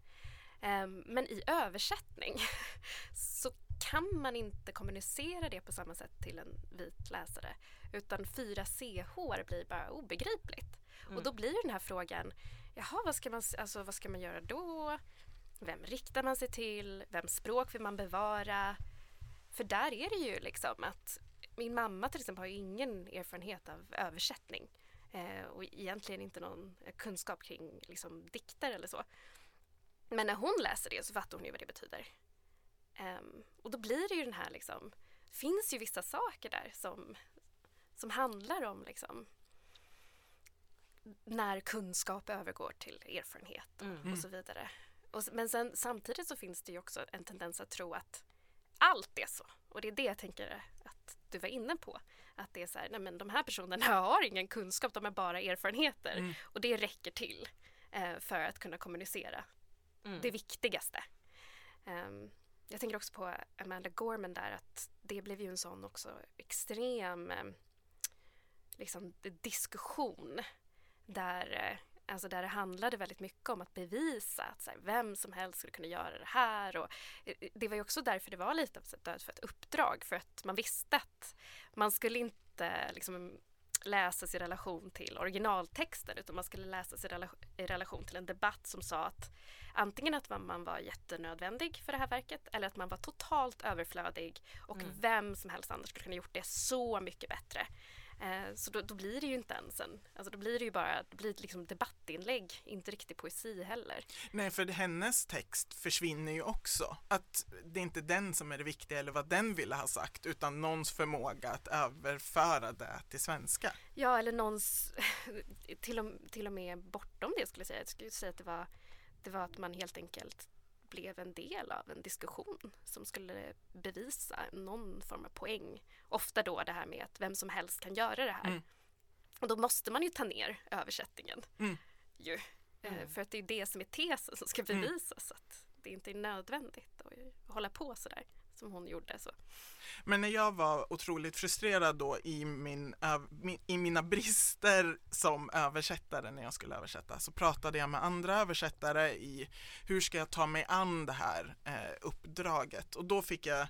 Um, men i översättning så kan man inte kommunicera det på samma sätt till en vit läsare utan 4CH blir bara obegripligt. Mm. Och då blir den här frågan, jaha vad ska, man, alltså, vad ska man göra då? Vem riktar man sig till? Vems språk vill man bevara? För där är det ju liksom att min mamma till exempel har ingen erfarenhet av översättning eh, och egentligen inte någon kunskap kring liksom, dikter eller så. Men när hon läser det så fattar hon ju vad det betyder. Um, och då blir det ju den här liksom, finns ju vissa saker där som, som handlar om liksom när kunskap övergår till erfarenhet mm. och så vidare. Och, men sen, samtidigt så finns det ju också en tendens att tro att allt är så. Och det är det jag tänker att du var inne på. Att det är så här, nej men de här personerna har ingen kunskap, de har bara erfarenheter. Mm. Och det räcker till eh, för att kunna kommunicera mm. det viktigaste. Um, jag tänker också på Amanda Gorman där att det blev ju en sån också extrem eh, liksom, diskussion där eh, Alltså där det handlade väldigt mycket om att bevisa att här, vem som helst skulle kunna göra det här. Och eh, det var ju också därför det var lite av ett för ett uppdrag. För att man visste att man skulle inte liksom, läsas i relation till originaltexten utan man skulle läsas i, rela i relation till en debatt som sa att antingen att man, var jättenödvändig för det här verket eller att man var totalt överflödig och mm. vem som helst annars skulle kunna gjort det så mycket bättre. Eh, så då, då, blir det ju inte ens en, alltså då blir det ju bara det blir liksom debattinlägg, inte riktigt poesi heller. Nej, för hennes text försvinner ju också. Att det är inte den som är det viktiga eller vad den ville ha sagt, utan någons förmåga att överföra det till svenska. Ja, eller någons, till och, till och med bortom det skulle jag säga. Jag skulle säga att det var, det var att man helt enkelt blev en del av en diskussion som skulle bevisa någon form av poäng. Ofta då det här med att vem som helst kan göra det här. Mm. Och då måste man ju ta ner översättningen. Mm. Ju. Eh, mm. För att det är det som är tesen som ska mm. bevisas. Att det inte är nödvändigt att hålla på sådär som hon gjorde. Så. Men när jag var otroligt frustrerad då i, min, i mina brister som översättare när jag skulle översätta så pratade jag med andra översättare i hur ska jag ta mig an det här eh, uppdraget och då fick jag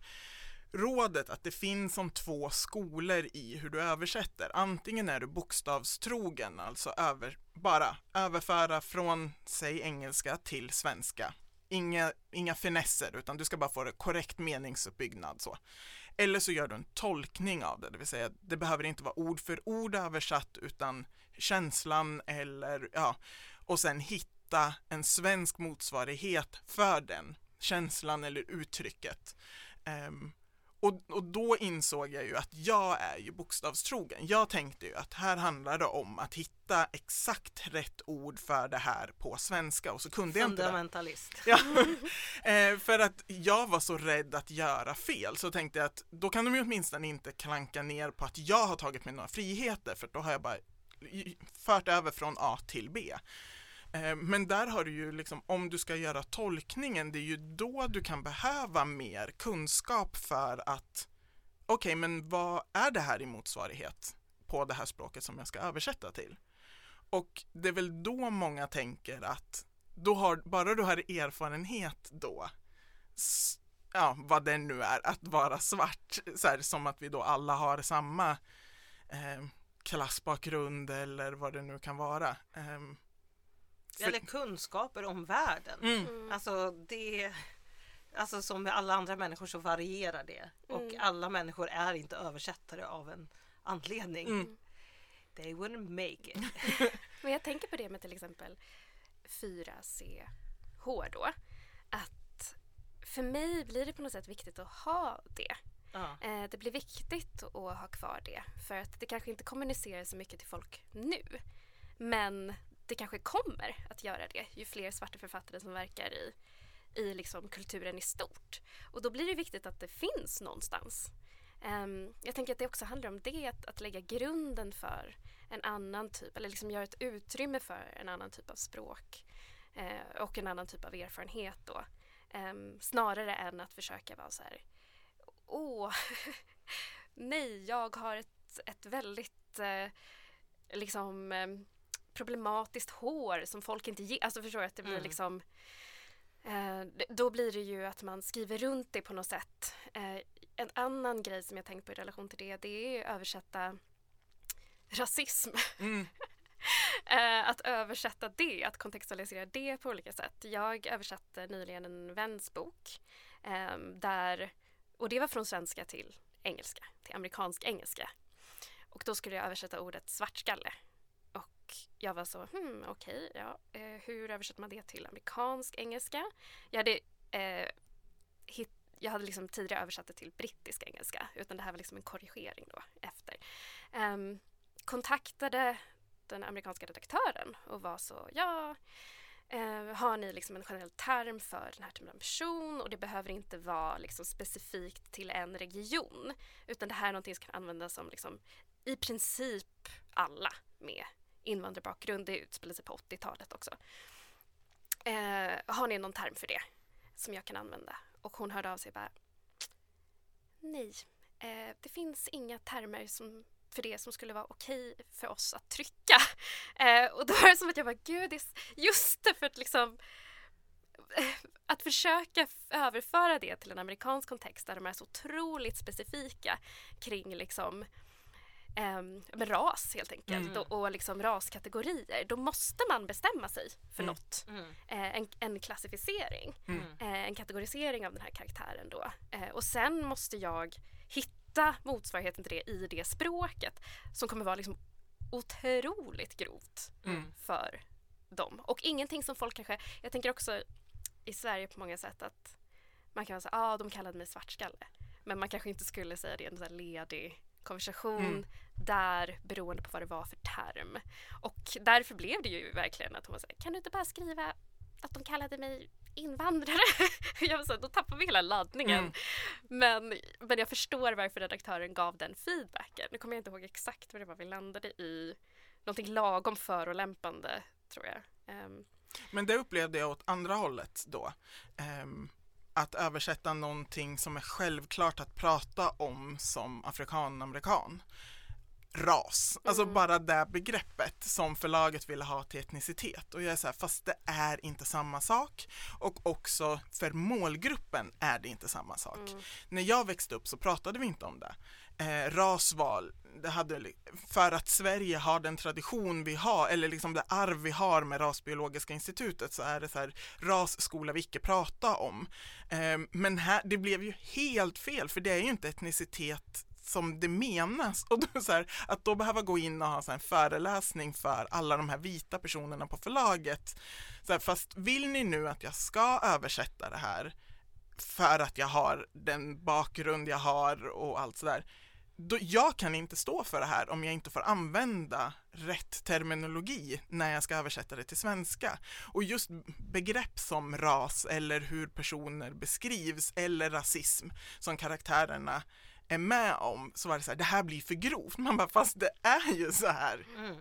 rådet att det finns som två skolor i hur du översätter. Antingen är du bokstavstrogen, alltså över, bara överföra från, säg engelska till svenska inga, inga finesser utan du ska bara få det korrekt meningsuppbyggnad så. Eller så gör du en tolkning av det, det vill säga det behöver inte vara ord för ord översatt utan känslan eller ja, och sen hitta en svensk motsvarighet för den känslan eller uttrycket. Um, och, och då insåg jag ju att jag är ju bokstavstrogen. Jag tänkte ju att här handlar det om att hitta exakt rätt ord för det här på svenska och så kunde jag inte det. Fundamentalist. Ja, eh, för att jag var så rädd att göra fel så tänkte jag att då kan de ju åtminstone inte klanka ner på att jag har tagit mig några friheter för då har jag bara fört över från A till B. Eh, men där har du ju liksom, om du ska göra tolkningen, det är ju då du kan behöva mer kunskap för att okej, okay, men vad är det här i motsvarighet på det här språket som jag ska översätta till? Och det är väl då många tänker att då har, bara du har erfarenhet då, ja, vad det nu är, att vara svart, så här, som att vi då alla har samma eh, klassbakgrund eller vad det nu kan vara. Eh, eller kunskaper om världen. Mm. mm. Alltså det Alltså som med alla andra människor så varierar det och mm. alla människor är inte översättare av en anledning. Mm. They wouldn't make it. Men jag tänker på det med till exempel 4CH då. Att för mig blir det på något sätt viktigt att ha det. Eh, det blir viktigt att ha kvar det för att det kanske inte kommunicerar så mycket till folk nu. Men det kanske kommer att göra det ju fler svarta författare som verkar i, i liksom kulturen i stort. Och då blir det viktigt att det finns någonstans. Um, jag tänker att det också handlar om det, att, att lägga grunden för en annan typ, eller liksom göra ett utrymme för en annan typ av språk eh, och en annan typ av erfarenhet då. Um, snarare än att försöka vara så här, åh, nej, jag har ett, ett väldigt eh, liksom eh, problematiskt hår som folk inte ger. Alltså förstår jag att det blir Mm. liksom eh, då blir det ju att man skriver runt det på något sätt. Eh, en annan grej som jag tänkt på i relation till det, det är att översätta rasism. Mm. Eh, att översätta det, att kontextualisera det på olika sätt. Jag översatte nyligen en väns bok eh, där, och det var från svenska till engelska, till amerikansk engelska. Och då skulle jag översätta ordet svartskalle. Och jag var så, hmm, okej, ja, eh, hur översätter man det till amerikansk engelska? Jag hade, eh, hit, jag hade liksom tidigare översatt det till brittisk engelska, utan det här var liksom en korrigering då efter. Eh, kontaktade den amerikanska redaktören och var så, ja, eh, har ni liksom en generell term för den här typen av person och det behöver inte vara liksom specifikt till en region utan det här är någonting som kan användas som liksom i princip alla med invandrarbakgrund. Det utspelar sig på 80-talet också. Eh, har ni någon term för det som jag kan använda? Och hon hörde av sig och bara Nej, eh, det finns inga termer som, för det som skulle vara okej för oss att trycka. Eh, och då var det som att jag bara, gud, det just det för att liksom eh, att försöka överföra det till en amerikansk kontext där de är så otroligt specifika kring liksom men ras helt enkelt Mm. och, och liksom raskategorier. Då måste man bestämma sig för Mm. något. Mm. Eh, en, en klassificering Mm. eh, en kategorisering av den här karaktären då. Eh, och sen måste jag hitta motsvarigheten till det i det språket som kommer vara liksom otroligt grovt Mm. för dem. Och ingenting som folk kanske, jag tänker också i Sverige på många sätt att man kan säga, ah, de kallade mig svartskalle. Men man kanske inte skulle säga det i en här ledig konversation Mm. där beroende på vad det var för term. Och därför blev det ju verkligen att hon var så här, kan du inte bara skriva att de kallade mig invandrare? jag var så här, då tappar vi hela laddningen. Mm. Men, men jag förstår varför redaktören gav den feedbacken. Nu kommer jag inte ihåg exakt vad det var vi landade i. Någonting lagom förolämpande tror jag. Ehm, Men det upplevde jag åt andra hållet då. Ehm, att översätta någonting som är självklart att prata om som afrikan-amerikan. Ras, alltså Mm. bara det begreppet som förlaget ville ha till etnicitet. Och jag är så här, fast det är inte samma sak. Och också för målgruppen är det inte samma sak. mm, När jag växte upp så pratade vi inte om det. Eh, rasval, det hade, för att Sverige har den tradition vi har, eller liksom det arv vi har med Rasbiologiska institutet så är det så här, ras skola vi icke prata om. Eh, men här, det blev ju helt fel, för det är ju inte etnicitet som det menas. Och då, så här, att då behöva gå in och ha så här, en föreläsning för alla de här vita personerna på förlaget. Så här, fast vill ni nu att jag ska översätta det här för att jag har den bakgrund jag har och allt sådär. Då, jag kan inte stå för det här om jag inte får använda rätt terminologi när jag ska översätta det till svenska. Och just begrepp som ras eller hur personer beskrivs eller rasism som karaktärerna är med om så var det så här, det här blir för grovt. Man bara, fast det är ju så här. Mm.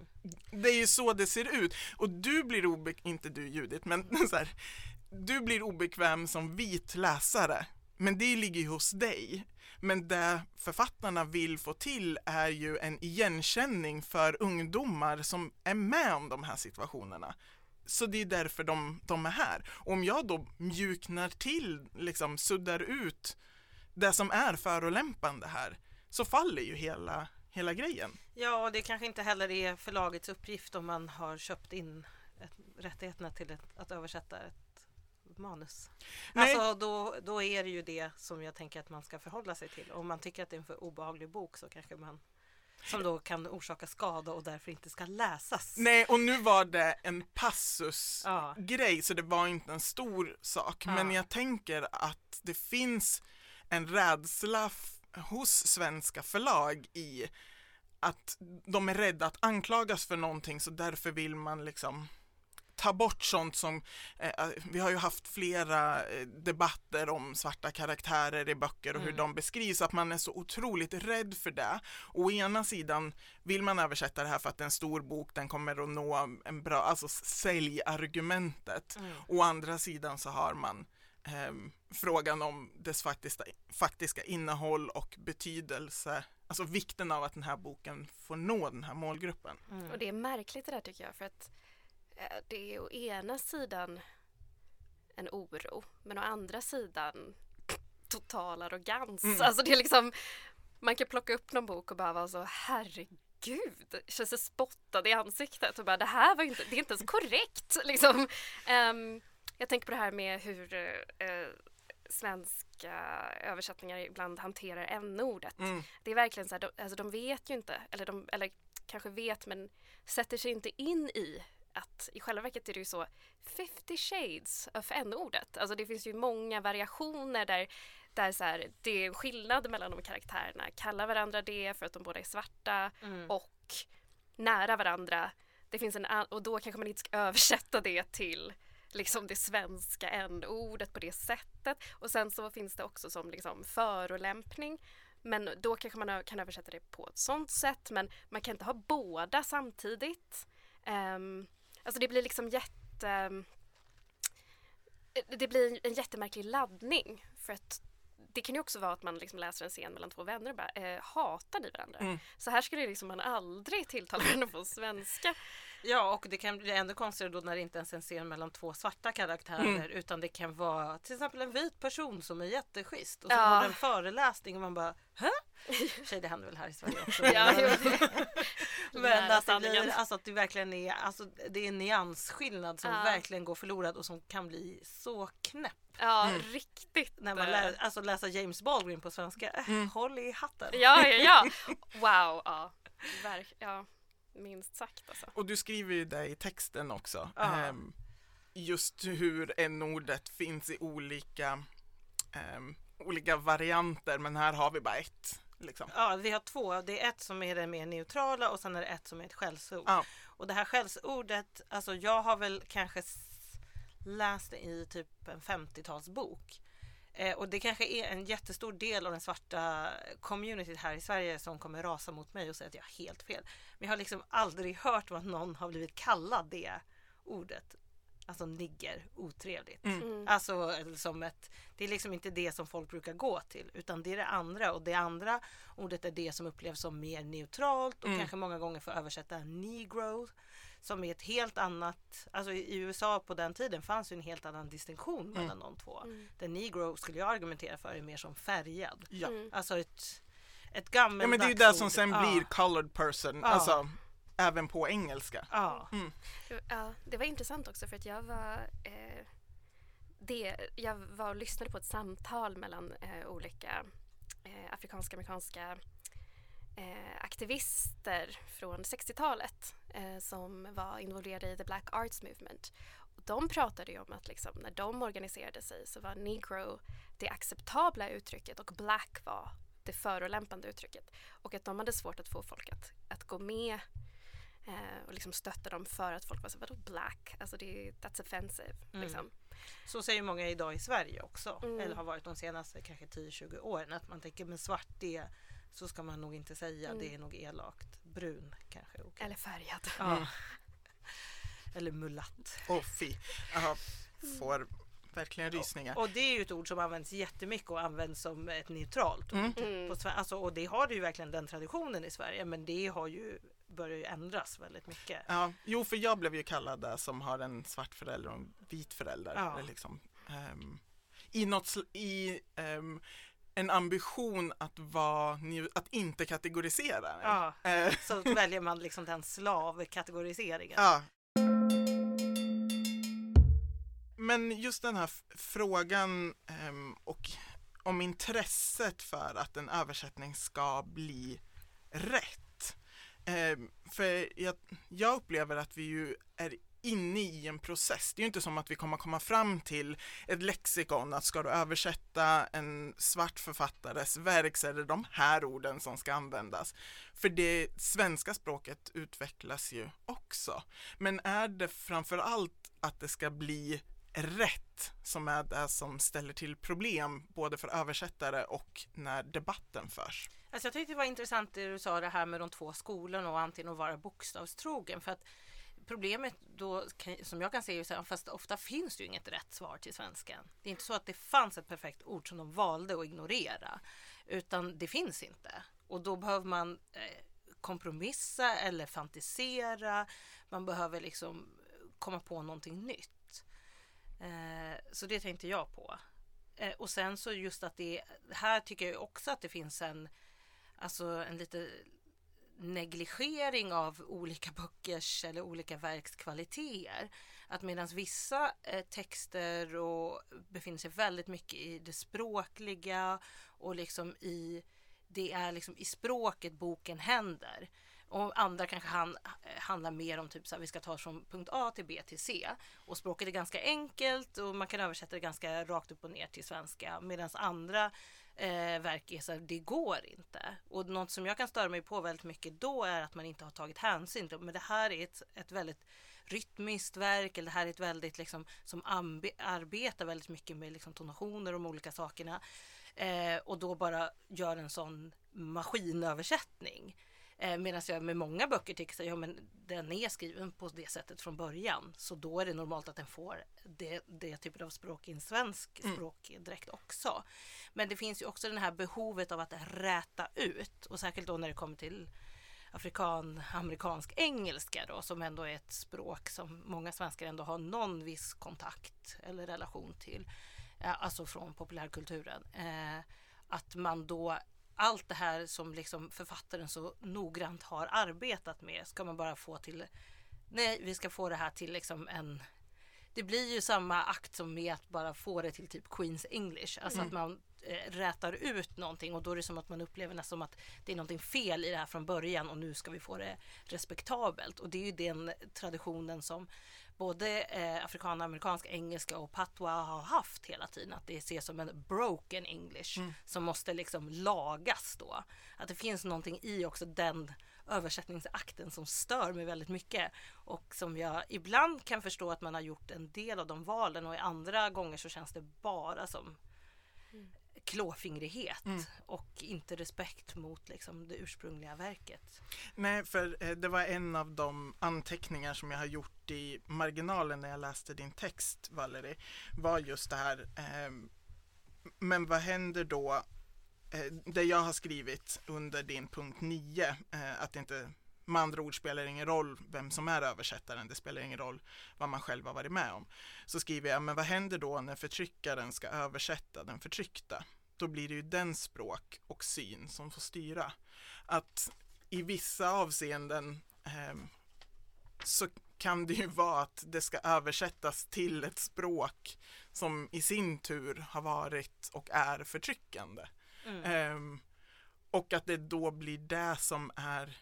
Det är ju så det ser ut. Och du blir obekväm, inte du Judith, men så här, du blir obekväm som vit läsare. Men det ligger ju hos dig. Men det författarna vill få till är ju en igenkänning för ungdomar som är med om de här situationerna. Så det är därför de, de är här. Och om jag då mjuknar till, liksom suddar ut det som är förolämpande här, så faller ju hela, hela grejen. Ja, och det kanske inte heller är förlagets uppgift om man har köpt in ett, rättigheterna till ett, att översätta ett manus. Nej. Alltså då, då är det ju det som jag tänker att man ska förhålla sig till. Om man tycker att det är en för obehaglig bok så kanske man Som då kan orsaka skada och därför inte ska läsas. Nej, och nu var det en passusgrej Ja. så det var inte en stor sak. Ja. Men jag tänker att det finns en rädsla hos svenska förlag i att de är rädda att anklagas för någonting så därför vill man liksom ta bort sånt som, eh, vi har ju haft flera eh, debatter om svarta karaktärer i böcker och hur Mm. de beskrivs, att man är så otroligt rädd för det. Å ena sidan vill man översätta det här för att det är en stor bok, den kommer att nå en bra, alltså säljargumentet. Mm. Å andra sidan så har man ehm, frågan om dess faktiska, faktiska innehåll och betydelse, alltså vikten av att den här boken får nå den här målgruppen. Mm. Och det är märkligt det där tycker jag för att eh, det är å ena sidan en oro men å andra sidan total arrogans. Mm. Alltså det är liksom man kan plocka upp någon bok och bara vara så herregud, känns det spottad i ansiktet och bara det här var inte, det är inte ens korrekt liksom. Ehm, jag tänker på det här med hur eh, svenska översättningar ibland hanterar n-ordet. Mm. Det är verkligen så här, de, alltså de vet ju inte, eller, de, eller kanske vet men sätter sig inte in i att i själva verket är det ju så 50 shades of n-ordet. Alltså det finns ju många variationer där, där så här, det är skillnad mellan de karaktärerna. Kallar varandra det för att de båda är svarta Mm. och nära varandra. Det finns en, och då kanske man inte ska översätta det till liksom det svenska n-ordet på det sättet. Och sen så finns det också som liksom förolämpning. Men då kanske man kan översätta det på ett sånt sätt. Men man kan inte ha båda samtidigt. Um, alltså det blir liksom jätte... ehm, Det blir en jättemärklig laddning. För att det kan ju också vara att man liksom läser en scen mellan två vänner och bara eh, hatar ni varandra? Mm. Så här skulle liksom man aldrig tilltala varandra på svenska. Ja, och det kan bli ännu konstigare då när det inte ens är en scen mellan två svarta karaktärer Mm. utan det kan vara till exempel en vit person som är jätteschysst och så Ja. har du en föreläsning och man bara Hä? Tjej, det händer väl här i Sverige också. Ja, Men att det, blir, alltså att det verkligen är, alltså det är en nyansskillnad som Ja. verkligen går förlorad och som kan bli så knäpp. Ja, Mm. riktigt. När man eh, lär, alltså läser James Baldwin på svenska, äh, Mm. håll i hatten. Ja, ja, ja. Wow, ja. Verk, ja. Minst sagt alltså. Och du skriver ju det i texten också. Ja. Ehm, just hur n-ordet finns i olika, ehm, olika varianter men här har vi bara ett. Liksom. Ja, vi har två. Det är ett som är det mer neutrala och sen är det ett som är ett skällsord. Ja. Och det här skällsordet, alltså jag har väl kanske läst det i typ en 50-talsbok. Eh, och det kanske är en jättestor del av den svarta communityt här i Sverige som kommer rasa mot mig och säga att jag har helt fel. Men jag har liksom aldrig hört att någon har blivit kallad det ordet. Alltså nigger, otrevligt. Mm. Mm. Alltså som ett, det är liksom inte det som folk brukar gå till utan det är det andra och det andra ordet är det som upplevs som mer neutralt och Mm. kanske många gånger får översätta negro som är ett helt annat, alltså i USA på den tiden fanns ju en helt annan distinktion mellan de två. Mm. Den negro skulle jag argumentera för är mer som färgad. Ja. Mm. Alltså ett, ett ja gammaldags men det är ju det som sen ja. blir colored person, Ja. alltså även på engelska. Ja. Ja, det var intressant också för att jag var eh, det, jag var och lyssnade på ett samtal mellan eh, olika eh, afrikanska amerikanska eh, aktivister från 60-talet eh, som var involverade i the Black Arts Movement. Och de pratade ju om att liksom, när de organiserade sig så var negro det acceptabla uttrycket och black var det förolämpande uttrycket. Och att de hade svårt att få folk att, att gå med eh, och liksom stötta dem för att folk var så vadå black? Alltså det that's offensive. Mm. Liksom. Så säger många idag i Sverige också. Mm. Eller har varit de senaste kanske 10-20 åren. Att man tänker men svart det så ska man nog inte säga. Mm. Det är nog elakt. Brun kanske. okej. Eller färgad. Ja. Mm. Eller mulatt. Åh fy, jag får verkligen rysningar. Och det är ju ett ord som används jättemycket och används som ett neutralt ord. Mm. Mm. På sve- alltså, och det har det ju verkligen den traditionen i Sverige. Men det har ju börjar ju ändras väldigt mycket. Ja, jo för jag blev ju kallad det som har en svart förälder och en vit förälder. Ja. Eller Liksom, ehm, I något, sl- i ehm, en ambition att vara, att inte kategorisera. Ja. Eh, Så väljer man liksom den slavkategoriseringen. Ja. Men just den här frågan ehm, och om intresset för att en översättning ska bli rätt. Eh, för jag, jag upplever att vi ju är inne i en process. Det är ju inte som att vi kommer komma fram till ett lexikon att ska du översätta en svart författares verk så är det de här orden som ska användas. För det svenska språket utvecklas ju också. Men är det framför allt att det ska bli rätt som är det som ställer till problem både för översättare och när debatten förs? Alltså jag tyckte det var intressant det du sa det här med de två skolorna och antingen att vara bokstavstrogen för att problemet då som jag kan se är att fast ofta finns det ju inget rätt svar till svenskan. Det är inte så att det fanns ett perfekt ord som de valde att ignorera utan det finns inte och då behöver man eh, kompromissa eller fantisera. Man behöver liksom komma på någonting nytt. Eh, så det tänkte jag på. Eh, och sen så just att det här tycker jag också att det finns en alltså en lite negligering av olika böckers eller olika verks kvaliteter. Att medan vissa eh, texter och befinner sig väldigt mycket i det språkliga och liksom i det är liksom i språket boken händer. Och andra kanske han, eh, handlar mer om typ så här, vi ska ta oss från punkt A till B till C. Och språket är ganska enkelt och man kan översätta det ganska rakt upp och ner till svenska. Medan andra eh, verk är så här, det går inte. Och något som jag kan störa mig på väldigt mycket då är att man inte har tagit hänsyn till, men det här är ett, ett väldigt rytmiskt verk eller det här är ett väldigt liksom som arbetar väldigt mycket med liksom tonationer och de olika sakerna. Eh, och då bara gör en sån maskinöversättning. Eh, Medan jag med många böcker tycker att ja, men den är skriven på det sättet från början. Så då är det normalt att den får det, det typen av språk i en svensk mm. språkdräkt också. Men det finns ju också det här behovet av att räta ut och särskilt då när det kommer till afrikan, amerikansk engelska då som ändå är ett språk som många svenskar ändå har någon viss kontakt eller relation till. Eh, alltså från populärkulturen. Eh, att man då allt det här som liksom författaren så noggrant har arbetat med ska man bara få till Nej, vi ska få det här till liksom en det blir ju samma akt som med att bara få det till typ Queens English. Alltså mm. att man eh, rätar ut någonting och då är det som att man upplever nästan som att det är någonting fel i det här från början och nu ska vi få det respektabelt. Och det är ju den traditionen som både eh, afrikanamerikansk engelska och patwa har haft hela tiden. Att det ses som en broken English mm. som måste liksom lagas då. Att det finns någonting i också den översättningsakten som stör mig väldigt mycket och som jag ibland kan förstå att man har gjort en del av de valen och i andra gånger så känns det bara som mm. klåfingrighet mm. och inte respekt mot liksom, det ursprungliga verket. Nej, för eh, det var en av de anteckningar som jag har gjort i marginalen när jag läste din text, Valerie, var just det här eh, men vad händer då Eh, det jag har skrivit under din punkt 9, eh, att det inte med andra ord spelar ingen roll vem som är översättaren, det spelar ingen roll vad man själv har varit med om. Så skriver jag, men vad händer då när förtryckaren ska översätta den förtryckta? Då blir det ju den språk och syn som får styra. Att i vissa avseenden eh, så kan det ju vara att det ska översättas till ett språk som i sin tur har varit och är förtryckande. Mm. Um, och att det då blir det som är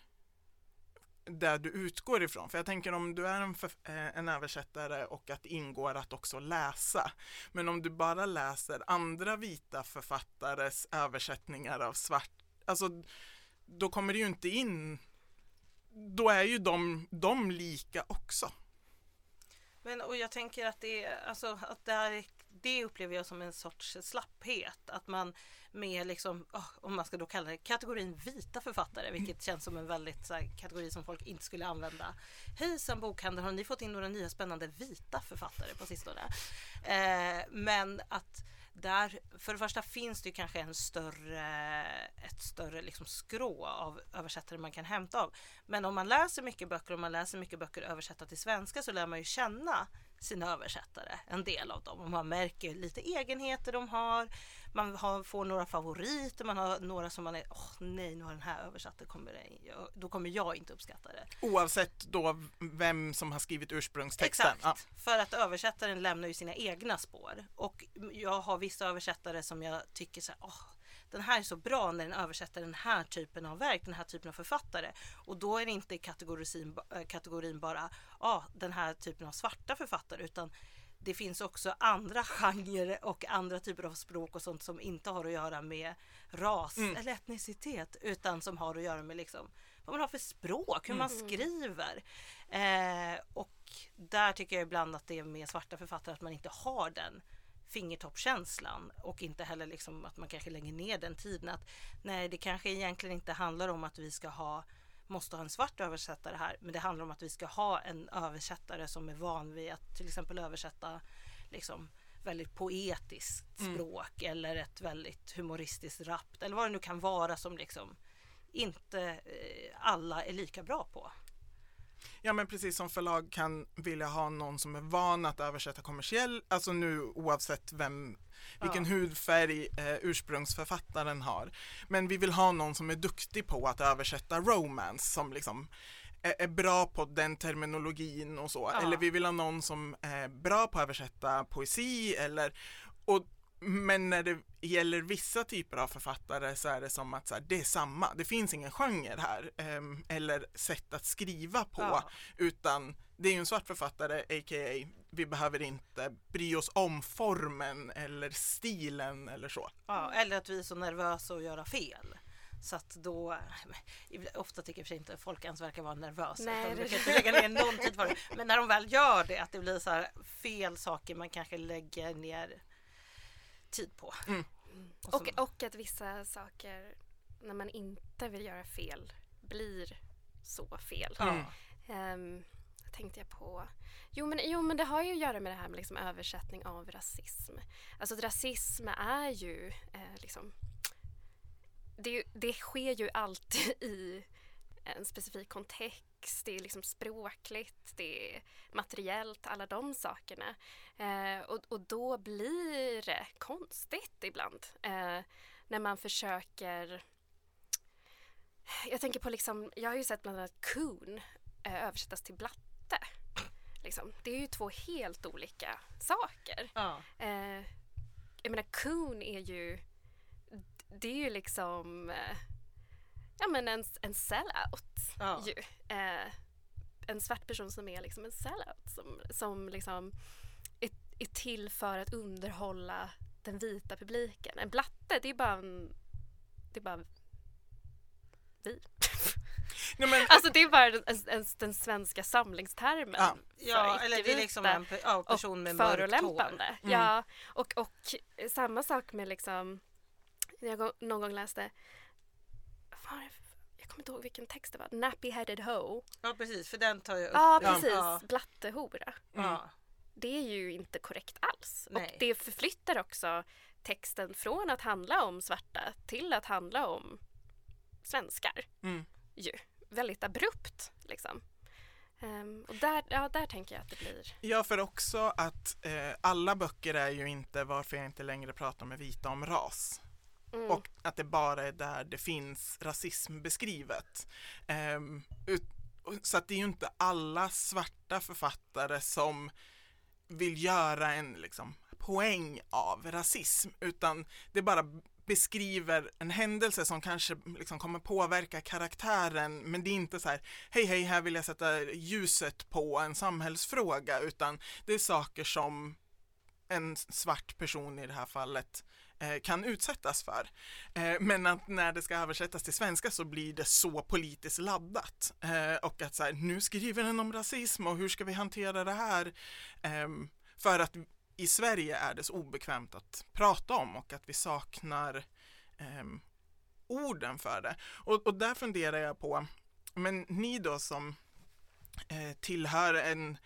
där du utgår ifrån. För jag tänker om du är en, eh, en översättare och att det ingår att också läsa. Men om du bara läser andra vita författares översättningar av svart, alltså då kommer det ju inte in, då är ju de, de lika också. Men och jag tänker att det, alltså, att det, här, det upplever jag som en sorts slapphet. Att man med liksom, oh, om man ska då kalla det kategorin vita författare, vilket känns som en väldigt så här, kategori som folk inte skulle använda. Hejsan bokhandel, har ni fått in några nya spännande vita författare på sistone? Eh, men att där, för det första finns det kanske en större, ett större liksom skrå av översättare man kan hämta av. Men om man läser mycket böcker och man läser mycket böcker översatta till svenska så lär man ju känna sina översättare, en del av dem. Och man märker lite egenheter de har. Man har, får några favoriter, man har några som man är, åh oh, nej nu har den här översatt, det kommer, då kommer jag inte uppskatta det. Oavsett då vem som har skrivit ursprungstexten? Exakt, ja. för att översättaren lämnar ju sina egna spår. Och jag har vissa översättare som jag tycker så här, oh, den här är så bra när den översätter den här typen av verk, den här typen av författare. Och då är det inte kategorin, äh, kategorin bara ah, den här typen av svarta författare utan det finns också andra genrer och andra typer av språk och sånt som inte har att göra med ras mm. eller etnicitet utan som har att göra med liksom vad man har för språk, hur mm. man skriver. Eh, och där tycker jag ibland att det är med svarta författare att man inte har den fingertoppkänslan och inte heller liksom att man kanske lägger ner den tiden. Att, nej, det kanske egentligen inte handlar om att vi ska ha måste ha en svart översättare här men det handlar om att vi ska ha en översättare som är van vid att till exempel översätta liksom, väldigt poetiskt mm. språk mm. eller ett väldigt humoristiskt rapt eller vad det nu kan vara som liksom inte eh, alla är lika bra på. Ja men precis som förlag kan vilja ha någon som är van att översätta kommersiell, alltså nu oavsett vem, vilken ja. hudfärg eh, ursprungsförfattaren har. Men vi vill ha någon som är duktig på att översätta romance som liksom är, är bra på den terminologin och så. Ja. Eller vi vill ha någon som är bra på att översätta poesi eller och men när det gäller vissa typer av författare så är det som att så här, det är samma, det finns ingen genre här um, eller sätt att skriva på ja. utan det är ju en svart författare, a.k.a. vi behöver inte bry oss om formen eller stilen eller så. Ja, eller att vi är så nervösa att göra fel. Så att då, ofta tycker jag för sig inte folk ens verkar vara nervösa. Nej, de brukar inte lägga ner någon tid på det. Men när de väl gör det, att det blir så här fel saker man kanske lägger ner tid på. Mm. Och, och, och, att vissa saker, när man inte vill göra fel, blir så fel. Mm. Um, tänkte jag på. Jo men, jo men det har ju att göra med det här med liksom översättning av rasism. Alltså rasism är ju eh, liksom det, det, sker ju alltid i en specifik kontext, det är liksom språkligt, det är materiellt, alla de sakerna. Eh, och, och, då blir det konstigt ibland eh, när man försöker jag tänker på liksom, jag har ju sett bland annat coon eh, översättas till blatte. Liksom. Det är ju två helt olika saker. Ja. Eh, jag menar coon är ju, det är ju liksom eh, ja, men en, en sellout. Ja. Ju. Eh, en svart person som är liksom en sellout som, som liksom är, är till för att underhålla den vita publiken. En blatte, det är bara en, det är bara vi. Nej, men... Alltså det är bara en, en, den svenska samlingstermen. Ja, ja eller det är liksom en ja, person med mörkt hår. Mm. Ja, och, och samma sak med liksom, jag någon gång läste jag kommer inte ihåg vilken text det var. Nappy headed hoe. Ja precis, för den tar jag upp. Ja precis, ja. blattehora. Mm. Det är ju inte korrekt alls. Nej. Och det förflyttar också texten från att handla om svarta till att handla om svenskar. Mm. Ju. Väldigt abrupt liksom. Um, och där, ja, där tänker jag att det blir. Ja, för också att eh, alla böcker är ju inte varför jag inte längre pratar med vita om ras. Mm. Och att det bara är där det finns rasism beskrivet. Um, ut, så att det är ju inte alla svarta författare som vill göra en liksom, poäng av rasism utan det bara beskriver en händelse som kanske liksom kommer påverka karaktären men det är inte så här hej hej här vill jag sätta ljuset på en samhällsfråga utan det är saker som en svart person i det här fallet Eh, kan utsättas för. Eh, men att när det ska översättas till svenska så blir det så politiskt laddat. Eh, och att så här, nu skriver den om rasism och hur ska vi hantera det här? Ehm, för att i Sverige är det så obekvämt att prata om och att vi saknar ehm, orden för det. Och, och där funderar jag på, men ni då som tillhör en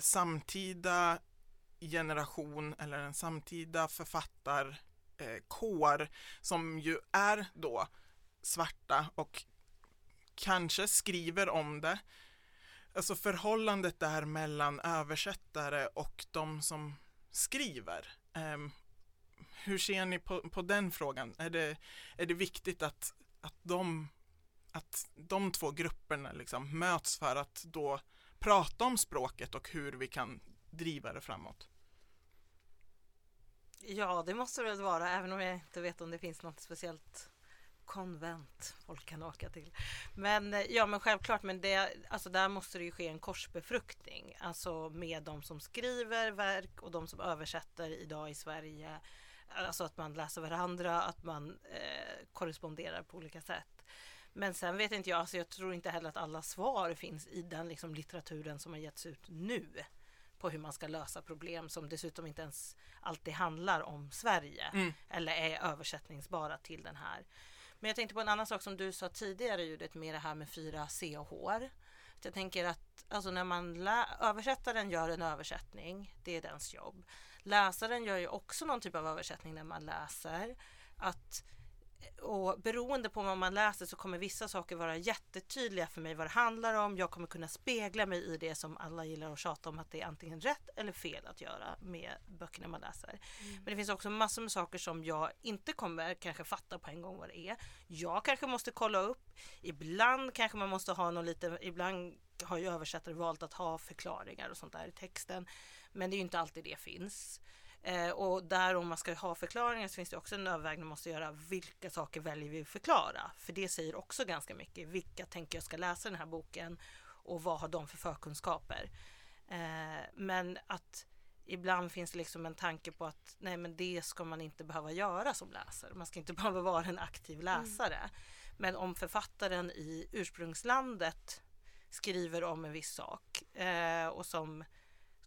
samtida generation eller en samtida författar eh, kår som ju är då svarta och kanske skriver om det. Alltså förhållandet där mellan översättare och de som skriver. Eh, hur ser ni på, på den frågan? Är det, är det viktigt att, att, de, att de två grupperna liksom möts för att då prata om språket och hur vi kan driva det framåt? Ja, det måste det väl vara, även om jag inte vet om det finns något speciellt konvent folk kan åka till. Men eh, ja, men självklart, men det, alltså där måste det ju ske en korsbefruktning, alltså med de som skriver verk och de som översätter idag i Sverige. Alltså att man läser varandra, att man eh, korresponderar på olika sätt. Men sen vet inte jag, alltså jag tror inte heller att alla svar finns i den liksom litteraturen som har getts ut nu på hur man ska lösa problem som dessutom inte ens alltid handlar om Sverige mm. eller är översättningsbara till den här. Men jag tänkte på en annan sak som du sa tidigare Judith med det här med fyra CH. Jag tänker att alltså när man översättaren gör en översättning, det är dens jobb. Läsaren gör ju också någon typ av översättning när man läser. Att och beroende på vad man läser så kommer vissa saker vara jättetydliga för mig vad det handlar om. Jag kommer kunna spegla mig i det som alla gillar att tjata om att det är antingen rätt eller fel att göra med böckerna man läser. Mm. Men det finns också massor med saker som jag inte kommer kanske fatta på en gång vad det är. Jag kanske måste kolla upp. Ibland kanske man måste ha någon lite, ibland har ju översättare valt att ha förklaringar och sånt där i texten. Men det är ju inte alltid det finns. Eh, och där om man ska ha förklaringar så finns det också en övervägning man måste göra. Vilka saker väljer vi att förklara? För det säger också ganska mycket. Vilka tänker jag ska läsa den här boken och vad har de för förkunskaper? Eh, men att ibland finns det liksom en tanke på att nej men det ska man inte behöva göra som läsare. Man ska inte behöva vara en aktiv mm. läsare. Mm. Men om författaren i ursprungslandet skriver om en viss sak eh, och som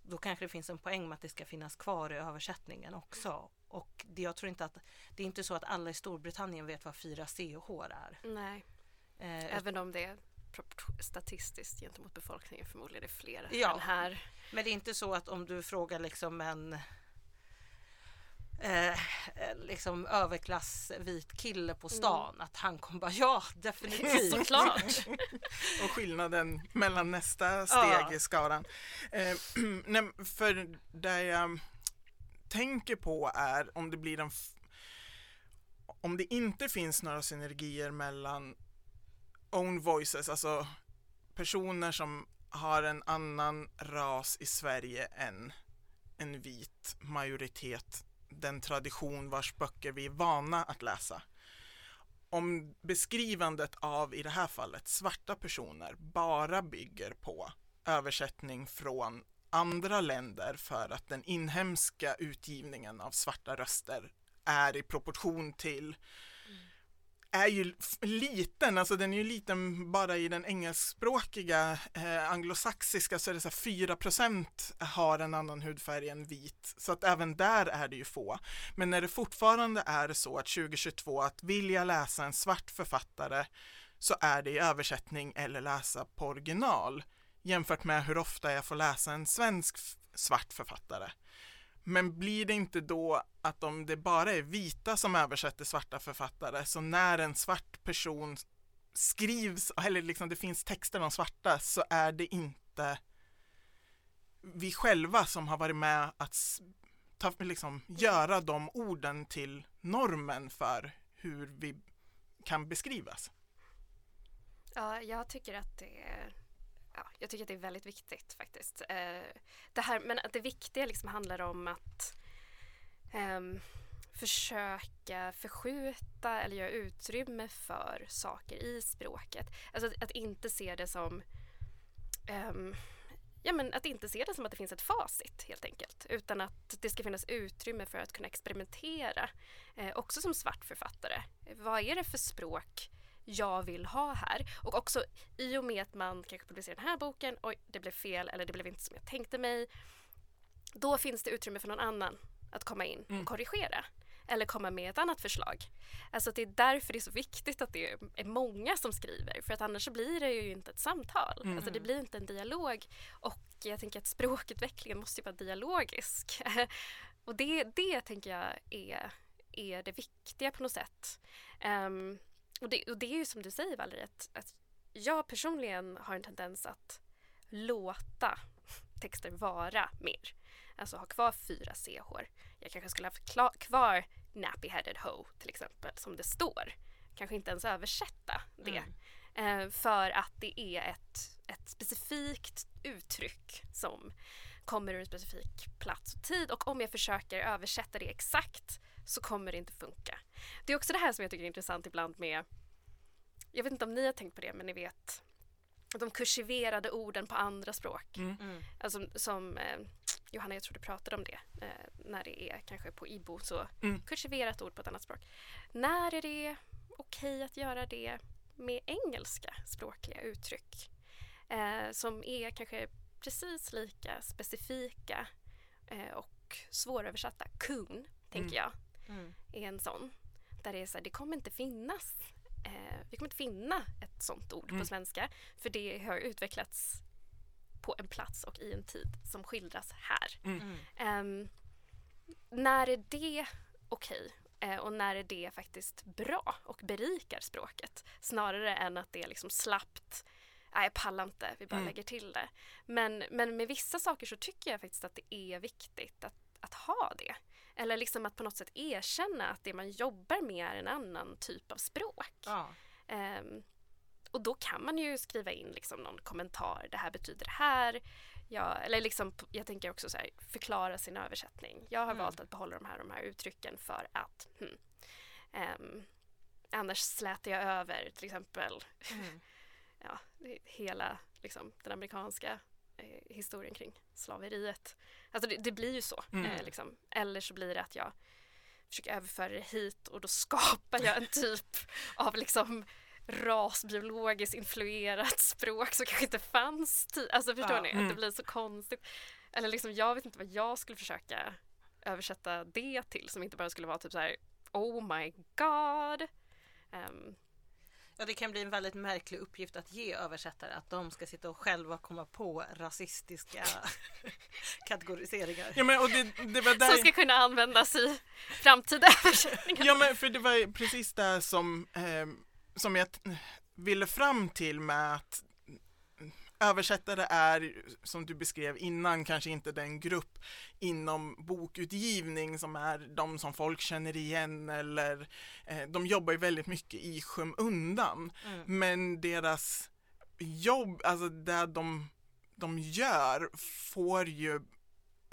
då kanske det finns en poäng med att det ska finnas kvar i översättningen också. Och det, jag tror inte att det är inte så att alla i Storbritannien vet vad 4 CH är. Nej, eh, även om det är statistiskt gentemot befolkningen förmodligen är fler ja, än här. Men det är inte så att om du frågar liksom en eh, liksom överklass vit kille på stan. Mm. Att han kommer bara ja definitivt. Såklart. och skillnaden mellan nästa steg ja. i skaran. Eh, nej, för det jag tänker på är om det blir en om det inte finns några synergier mellan own voices, alltså personer som har en annan ras i Sverige än en vit majoritet den tradition vars böcker vi är vana att läsa. Om beskrivandet av, i det här fallet, svarta personer bara bygger på översättning från andra länder för att den inhemska utgivningen av svarta röster är i proportion till är ju liten, alltså den är ju liten bara i den engelskspråkiga eh, anglosaxiska så är det så här 4% har en annan hudfärg än vit. Så att även där är det ju få. Men när det fortfarande är så att 2022 att vilja läsa en svart författare så är det i översättning eller läsa på original jämfört med hur ofta jag får läsa en svensk svart författare. Men blir det inte då att om det bara är vita som översätter svarta författare, så när en svart person skrivs, eller liksom det finns texter om svarta, så är det inte vi själva som har varit med att ta, liksom, göra de orden till normen för hur vi kan beskrivas. Ja, jag tycker att det är ja, jag tycker att det är väldigt viktigt faktiskt. Eh, det här, men att det viktiga liksom handlar om att um, försöka förskjuta eller göra utrymme för saker i språket. Alltså att, att inte se det som um, ja, men att inte se det som att det finns ett facit helt enkelt. Utan att det ska finnas utrymme för att kunna experimentera. Eh, också som svart författare. Vad är det för språk jag vill ha här. Och också i och med att man kanske publicerar den här boken, oj det blev fel eller det blev inte som jag tänkte mig. Då finns det utrymme för någon annan att komma in och mm. korrigera. Eller komma med ett annat förslag. Alltså det är därför det är så viktigt att det är många som skriver. För att annars blir det ju inte ett samtal. Mm. Alltså det blir inte en dialog. Och jag tänker att språkutvecklingen måste vara dialogisk. och det, det tänker jag är, är det viktiga på något sätt. Um, och det, och det är ju som du säger Valerie, att, att jag personligen har en tendens att låta texter vara mer. Alltså ha kvar fyra ch Jag kanske skulle haft kvar nappy headed hoe till exempel som det står. Kanske inte ens översätta det. Mm. Eh, för att det är ett, ett specifikt uttryck som, kommer ur en specifik plats och tid och om jag försöker översätta det exakt så kommer det inte funka. Det är också det här som jag tycker är intressant ibland med, jag vet inte om ni har tänkt på det, men ni vet de kursiverade orden på andra språk. Mm. Mm. Alltså som eh, Johanna, jag tror du pratade om det eh, när det är kanske på Ibo så Mm. kursiverat ord på ett annat språk. När är det okej att göra det med engelska språkliga uttryck eh, som är kanske precis lika specifika eh, och svåröversatta. Coon, tänker Mm. jag, Mm. är en sån. Där det är så här, det kommer inte finnas eh, vi kommer inte finna ett sånt ord Mm. på svenska för det har utvecklats på en plats och i en tid som skildras här. Mm. Ehm, när är det okej? Eh, och när är det faktiskt bra och berikar språket? Snarare än att det är liksom slappt, nej jag pallar inte, vi bara Mm. lägger till det. Men, men med vissa saker så tycker jag faktiskt att det är viktigt att, att ha det. Eller liksom att på något sätt erkänna att det man jobbar med är en annan typ av språk. Ja. Ehm, och då kan man ju skriva in liksom någon kommentar, det här betyder det här. Ja, eller liksom, jag tänker också så här, förklara sin översättning. Jag har Mm. valt att behålla de här, de här uttrycken för att hmm, ehm, annars slätar jag över till exempel Mm. ja, hela liksom, den amerikanska eh, historien kring slaveriet. Alltså det, det blir ju så. Mm. Eh, liksom. Eller så blir det att jag försöker överföra det hit och då skapar jag en typ av liksom rasbiologiskt influerat språk som kanske inte fanns tidigare. Alltså förstår Ja. ni? Att Mm. det blir så konstigt. Eller liksom jag vet inte vad jag skulle försöka översätta det till som inte bara skulle vara typ så här Oh my god. Ehm, Ja, det kan bli en väldigt märklig uppgift att ge översättare att de ska sitta och själva komma på rasistiska kategoriseringar. Ja men och det, det var där... som ska kunna användas i framtida översättningar. Ja men för det var ju precis det som, eh, som jag ville fram till med att översättare är, som du beskrev innan, kanske inte den grupp inom bokutgivning som är de som folk känner igen eller eh, de jobbar ju väldigt mycket i skymundan. Mm. Men deras jobb, alltså det de, de gör får ju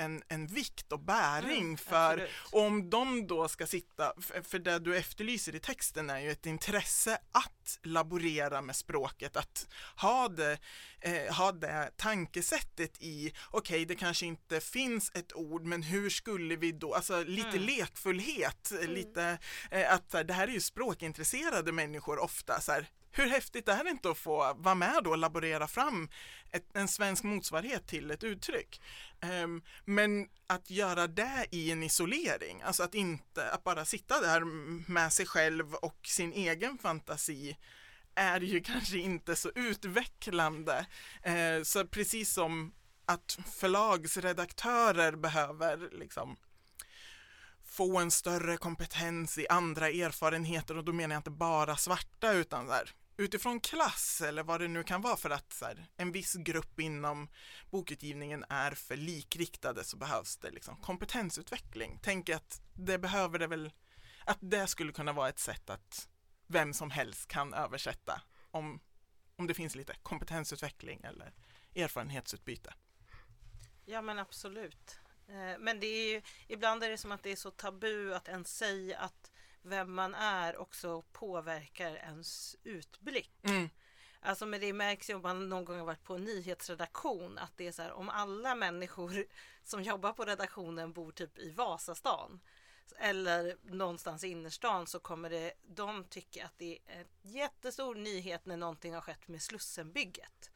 en, en vikt och bäring Mm, för absolut. om de då ska sitta, f- för det du efterlyser i texten är ju ett intresse att laborera med språket, att ha det, eh, ha det tankesättet i, okej det kanske inte finns ett ord men hur skulle vi då, alltså lite Mm. lekfullhet, lite eh, att här, det här är ju språkintresserade människor ofta så här, hur häftigt är det inte att få vara med då och laborera fram ett, en svensk motsvarighet till ett uttryck? Um, men att göra det i en isolering, alltså att inte, att bara sitta där med sig själv och sin egen fantasi är ju kanske inte så utvecklande. Uh, så precis som att förlagsredaktörer behöver liksom få en större kompetens i andra erfarenheter och då menar jag inte bara svarta utan så här, utifrån klass eller vad det nu kan vara för att så här, en viss grupp inom bokutgivningen är för likriktade så behövs det liksom kompetensutveckling. Tänk att det behöver det väl, att det skulle kunna vara ett sätt att vem som helst kan översätta om, om det finns lite kompetensutveckling eller erfarenhetsutbyte. Ja men absolut. Eh, men det är ju, ibland är det som att det är så tabu att ens säga att vem man är också påverkar ens utblick. Mm. Alltså men det märks ju om man någon gång har varit på en nyhetsredaktion att det är så här om alla människor som jobbar på redaktionen bor typ i Vasastan eller någonstans i innerstan så kommer det, de tycka att det är en jättestor nyhet när någonting har skett med Slussenbygget.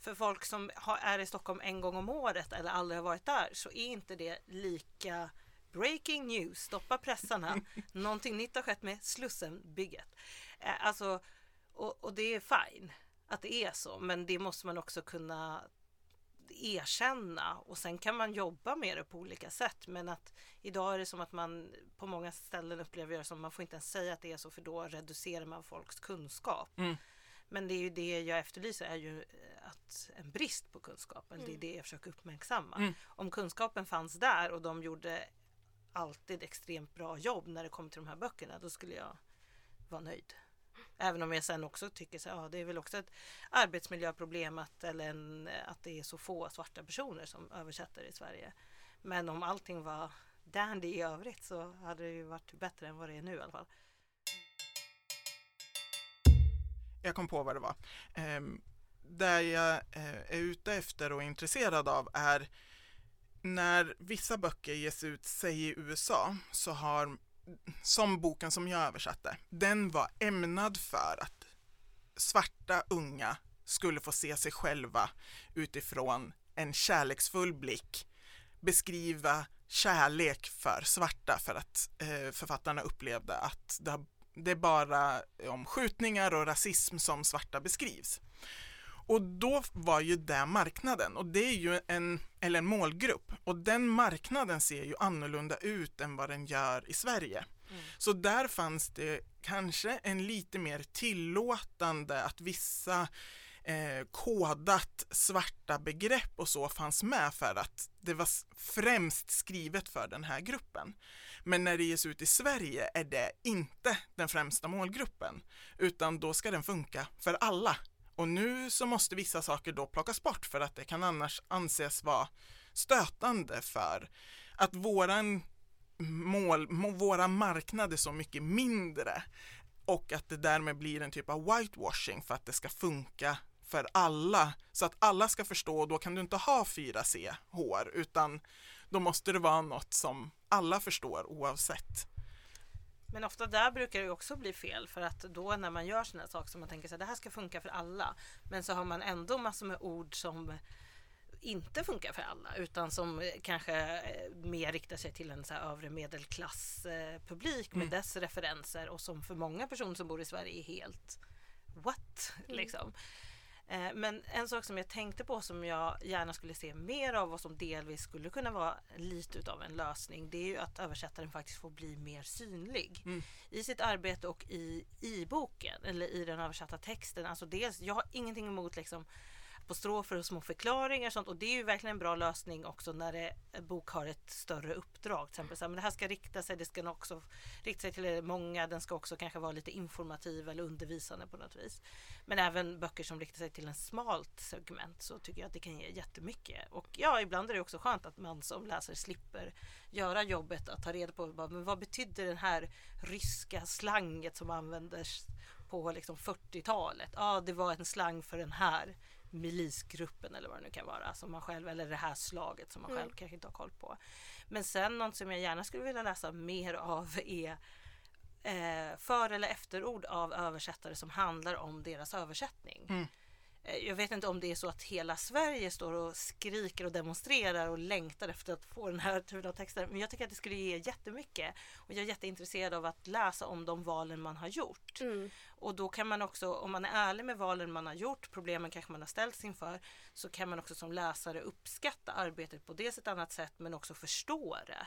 För folk som har, är i Stockholm en gång om året eller aldrig har varit där så är inte det lika breaking news, stoppa pressarna, någonting nytt har skett med Slussenbygget. Eh, Alltså, och, och det är fine att det är så, men det måste man också kunna erkänna och sen kan man jobba med det på olika sätt. Men att idag är det som att man på många ställen upplever det som man får inte ens säga att det är så för då reducerar man folks kunskap. Mm. Men det är ju det jag efterlyser är ju eh, att en brist på kunskap. eller Det är det jag försöker uppmärksamma. Mm. Om kunskapen fanns där och de gjorde alltid extremt bra jobb när det kommer till de här böckerna då skulle jag vara nöjd. Även om jag sen också tycker att ja, det är väl också ett arbetsmiljöproblem att, eller en, att det är så få svarta personer som översätter i Sverige. Men om allting var dandy i övrigt så hade det ju varit bättre än vad det är nu i alla fall. Jag kom på vad det var. Eh, det jag eh, är ute efter och intresserad av är när vissa böcker ges ut, säg i USA, så har, som boken som jag översatte, den var ämnad för att svarta unga skulle få se sig själva utifrån en kärleksfull blick, beskriva kärlek för svarta för att eh, författarna upplevde att det, det är bara om skjutningar och rasism som svarta beskrivs. Och då var ju det marknaden och det är ju en, eller en målgrupp och den marknaden ser ju annorlunda ut än vad den gör i Sverige. Mm. Så där fanns det kanske en lite mer tillåtande att vissa eh, kodat svarta begrepp och så fanns med för att det var främst skrivet för den här gruppen. Men när det ges ut i Sverige är det inte den främsta målgruppen, utan då ska den funka för alla. Och nu så måste vissa saker då plockas bort för att det kan annars anses vara stötande för att våran mål, våra marknad är så mycket mindre och att det därmed blir en typ av whitewashing för att det ska funka för alla så att alla ska förstå då kan du inte ha 4C hår utan då måste det vara något som alla förstår oavsett. Men ofta där brukar det också bli fel för att då när man gör sådana saker som man tänker sig det här ska funka för alla men så har man ändå massor med ord som inte funkar för alla utan som kanske eh, mer riktar sig till en så övre medelklasspublik med mm. dess referenser och som för många personer som bor i Sverige är helt what? Mm. Liksom. Eh, men en sak som jag tänkte på som jag gärna skulle se mer av och som delvis skulle kunna vara lite utav en lösning det är ju att översättaren faktiskt får bli mer synlig mm. i sitt arbete och i, i boken eller i den översatta texten. Alltså dels, jag har ingenting emot liksom apostrofer och små förklaringar och sånt och det är ju verkligen en bra lösning också när det, en bok har ett större uppdrag. Till exempel så här, men det här ska rikta sig, det ska också rikta sig till många, den ska också kanske vara lite informativ eller undervisande på något vis. Men även böcker som riktar sig till en smalt segment så tycker jag att det kan ge jättemycket. Och ja, ibland är det också skönt att man som läsare slipper göra jobbet att ta reda på men vad betyder den här ryska slanget som användes på liksom 40-talet. Ja, det var en slang för den här milisgruppen eller vad det nu kan vara. Som man själv, eller det här slaget som man själv mm. kanske inte har koll på. Men sen något som jag gärna skulle vilja läsa mer av är eh, för eller efterord av översättare som handlar om deras översättning. Mm. Eh, jag vet inte om det är så att hela Sverige står och skriker och demonstrerar och längtar efter att få den här typen av texter. Men jag tycker att det skulle ge jättemycket. Och jag är jätteintresserad av att läsa om de valen man har gjort. Mm. Och då kan man också, om man är ärlig med valen man har gjort, problemen kanske man har ställts inför, så kan man också som läsare uppskatta arbetet på dels ett annat sätt men också förstå det.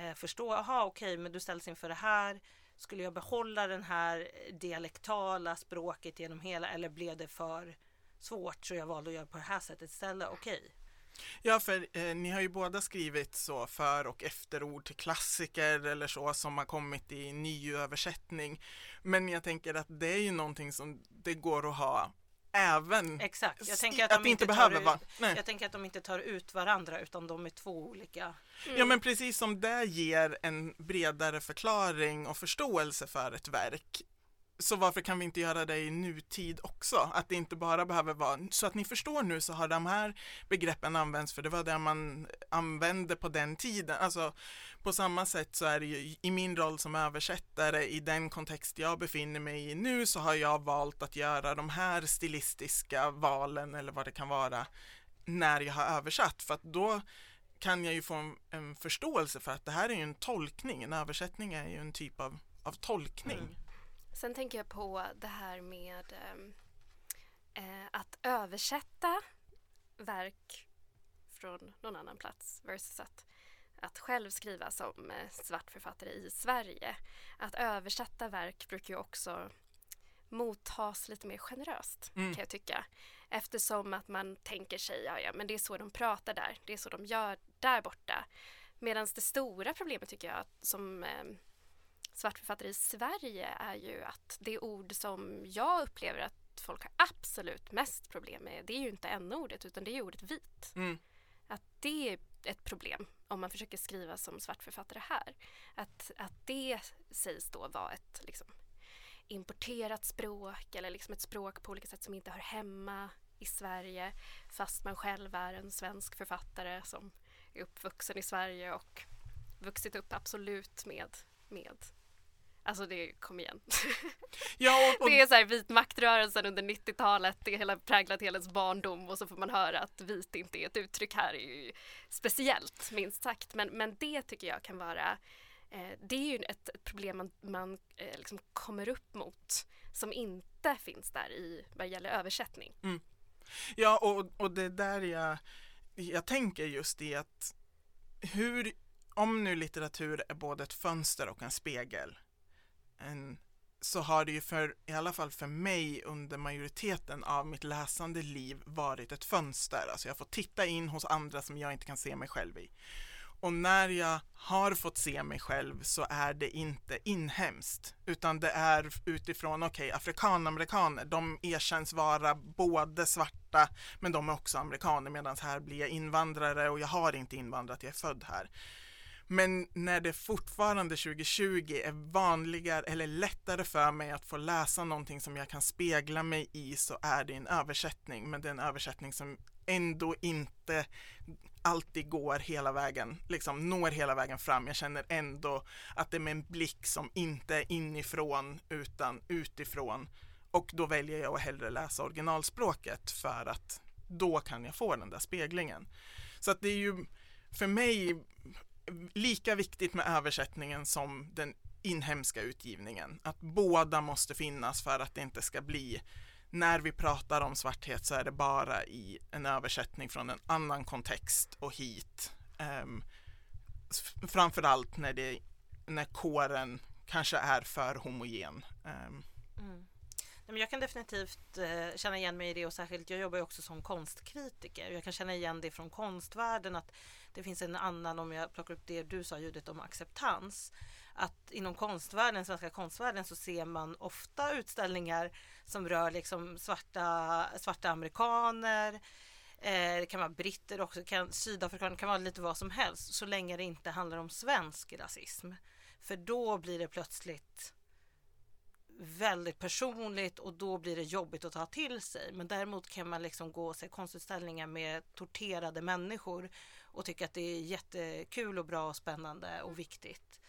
Eh, förstå, aha okej okay, men du ställs inför det här. Skulle jag behålla den här dialektala språket genom hela eller blev det för svårt så jag valde att göra på det här sättet istället. Okej. Okay. Ja, för eh, ni har ju båda skrivit så för och efterord till klassiker eller så som har kommit i nyöversättning. Men jag tänker att det är ju någonting som det går att ha även Exakt. Jag tänker att, att de inte behöver vara. Jag tänker att de inte tar ut varandra utan de är två olika. Mm. Ja men precis som det ger en bredare förklaring och förståelse för ett verk så varför kan vi inte göra det i nutid också? Att det inte bara behöver vara, så att ni förstår nu så har de här begreppen använts för det var det man använde på den tiden. Alltså på samma sätt så är det ju i min roll som översättare i den kontext jag befinner mig i nu så har jag valt att göra de här stilistiska valen eller vad det kan vara när jag har översatt för att då kan jag ju få en, en förståelse för att det här är ju en tolkning, en översättning är ju en typ av, av tolkning. Mm. Sen tänker jag på det här med ehm, eh, att översätta verk från någon annan plats versus att, att själv skriva som eh, svart författare i Sverige. Att översätta verk brukar ju också mottas lite mer generöst mm. kan jag tycka. Eftersom att man tänker sig, ja, ja men det är så de pratar där, det är så de gör där borta. Medan det stora problemet tycker jag som eh, svartförfattare i Sverige är ju att det ord som jag upplever att folk har absolut mest problem med, det är ju inte n-ordet utan det är ordet vit. Mm. Att det är ett problem om man försöker skriva som svartförfattare här. Att, att det sägs då vara ett liksom, importerat språk eller liksom ett språk på olika sätt som inte hör hemma i Sverige fast man själv är en svensk författare som är uppvuxen i Sverige och vuxit upp absolut med, med Alltså det, kom igen. Ja, och, och, Det är så här vit maktrörelsen under 90-talet, det har präglat hela ens barndom och så får man höra att vit inte är ett uttryck här, är ju speciellt minst sagt. Men, men det tycker jag kan vara, eh, det är ju ett, ett problem man, man eh, liksom kommer upp mot som inte finns där i vad gäller översättning. ja, och, och det är där jag, jag tänker just i att hur, om nu litteratur är både ett fönster och en spegel, en, så har det ju för, i alla fall för mig under majoriteten av mitt läsande liv varit ett fönster. Alltså jag får titta in hos andra som jag inte kan se mig själv i. Och när jag har fått se mig själv så är det inte inhemskt, utan det är utifrån, okej, okay, afrikanamerikaner, de erkänns vara både svarta, men de är också amerikaner, medan här blir jag invandrare och jag har inte invandrat, jag är född här. Men när det fortfarande 2020 är vanligare eller lättare för mig att få läsa någonting som jag kan spegla mig i så är det en översättning, men det är en översättning som ändå inte alltid går hela vägen, liksom når hela vägen fram. Jag känner ändå att det är med en blick som inte är inifrån utan utifrån. Och då väljer jag att hellre läsa originalspråket för att då kan jag få den där speglingen. Så att det är ju för mig lika viktigt med översättningen som den inhemska utgivningen. Att båda måste finnas för att det inte ska bli när vi pratar om svarthet så är det bara i en översättning från en annan kontext och hit. Um, framförallt när, det, när kåren kanske är för homogen. Um. Mm. Jag kan definitivt eh, känna igen mig i det och särskilt jag jobbar ju också som konstkritiker. Jag kan känna igen det från konstvärlden att det finns en annan, om jag plockar upp det du sa ljudet om acceptans, att inom konstvärlden, svenska konstvärlden så ser man ofta utställningar som rör liksom svarta, svarta amerikaner, eh, det kan vara britter också, kan, sydafrikaner, kan vara lite vad som helst så länge det inte handlar om svensk rasism. För då blir det plötsligt väldigt personligt och då blir det jobbigt att ta till sig. Men däremot kan man liksom gå och se konstutställningar med torterade människor och tycka att det är jättekul och bra och spännande och viktigt.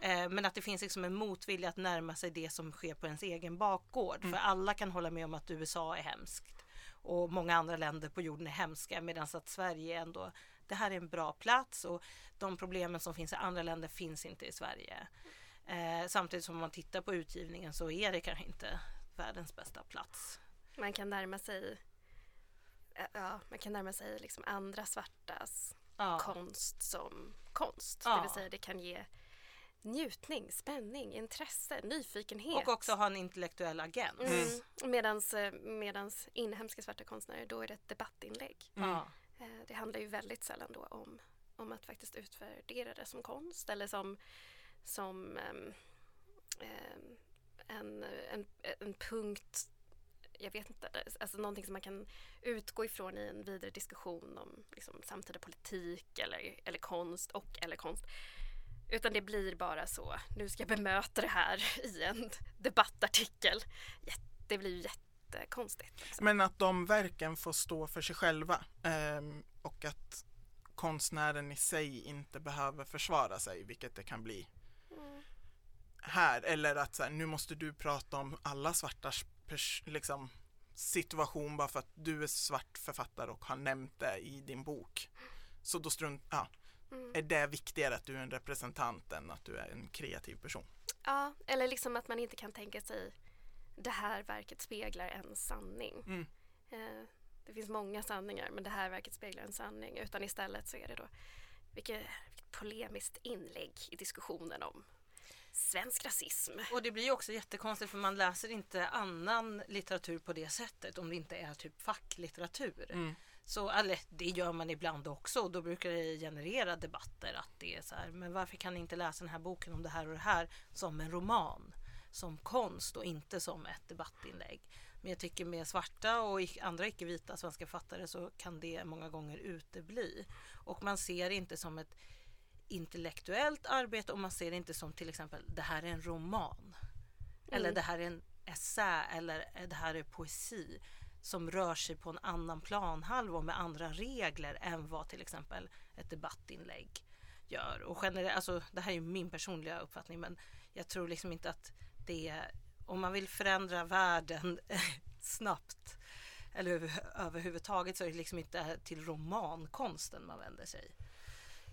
Eh, men att det finns liksom en motvilja att närma sig det som sker på ens egen bakgård. Mm. För alla kan hålla med om att USA är hemskt och många andra länder på jorden är hemska medan att Sverige ändå, det här är en bra plats och de problemen som finns i andra länder finns inte i Sverige. Eh, samtidigt som man tittar på utgivningen så är det kanske inte världens bästa plats. Man kan närma sig eh, Ja, man kan närma sig liksom andra svartas ja. konst som konst. Ja. Det vill säga det kan ge njutning, spänning, intresse, nyfikenhet. Och också ha en intellektuell agent. Mm. Medans, eh, medans inhemska svarta konstnärer, då är det ett debattinlägg. Mm. Det handlar ju väldigt sällan då om, om att faktiskt utvärdera det som konst eller som som um, en, en, en punkt jag vet inte, alltså någonting som man kan utgå ifrån i en vidare diskussion om liksom, samtida politik eller, eller konst och eller konst. Utan det blir bara så, nu ska jag bemöta det här i en debattartikel. Det blir ju jättekonstigt. Liksom. Men att de verken får stå för sig själva eh, och att konstnären i sig inte behöver försvara sig, vilket det kan bli här eller att så här, nu måste du prata om alla svartars liksom, situation bara för att du är svart författare och har nämnt det i din bok. Så då strunt, ja, mm. är det viktigare att du är en representant än att du är en kreativ person? Ja, eller liksom att man inte kan tänka sig det här verket speglar en sanning. Mm. Eh, det finns många sanningar men det här verket speglar en sanning utan istället så är det då vilket, vilket polemiskt inlägg i diskussionen om svensk rasism. Och det blir också jättekonstigt för man läser inte annan litteratur på det sättet om det inte är typ facklitteratur. Mm. Så, eller det gör man ibland också och då brukar det generera debatter att det är så här, men varför kan ni inte läsa den här boken om det här och det här som en roman, som konst och inte som ett debattinlägg. Men jag tycker med svarta och andra icke-vita svenska författare så kan det många gånger utebli. Och man ser inte som ett intellektuellt arbete och man ser det inte som till exempel det här är en roman. Mm. Eller det här är en essä eller det här är poesi som rör sig på en annan planhalva och med andra regler än vad till exempel ett debattinlägg gör. Och generellt, alltså, det här är min personliga uppfattning men jag tror liksom inte att det är, om man vill förändra världen snabbt eller överhuvudtaget så är det liksom inte till romankonsten man vänder sig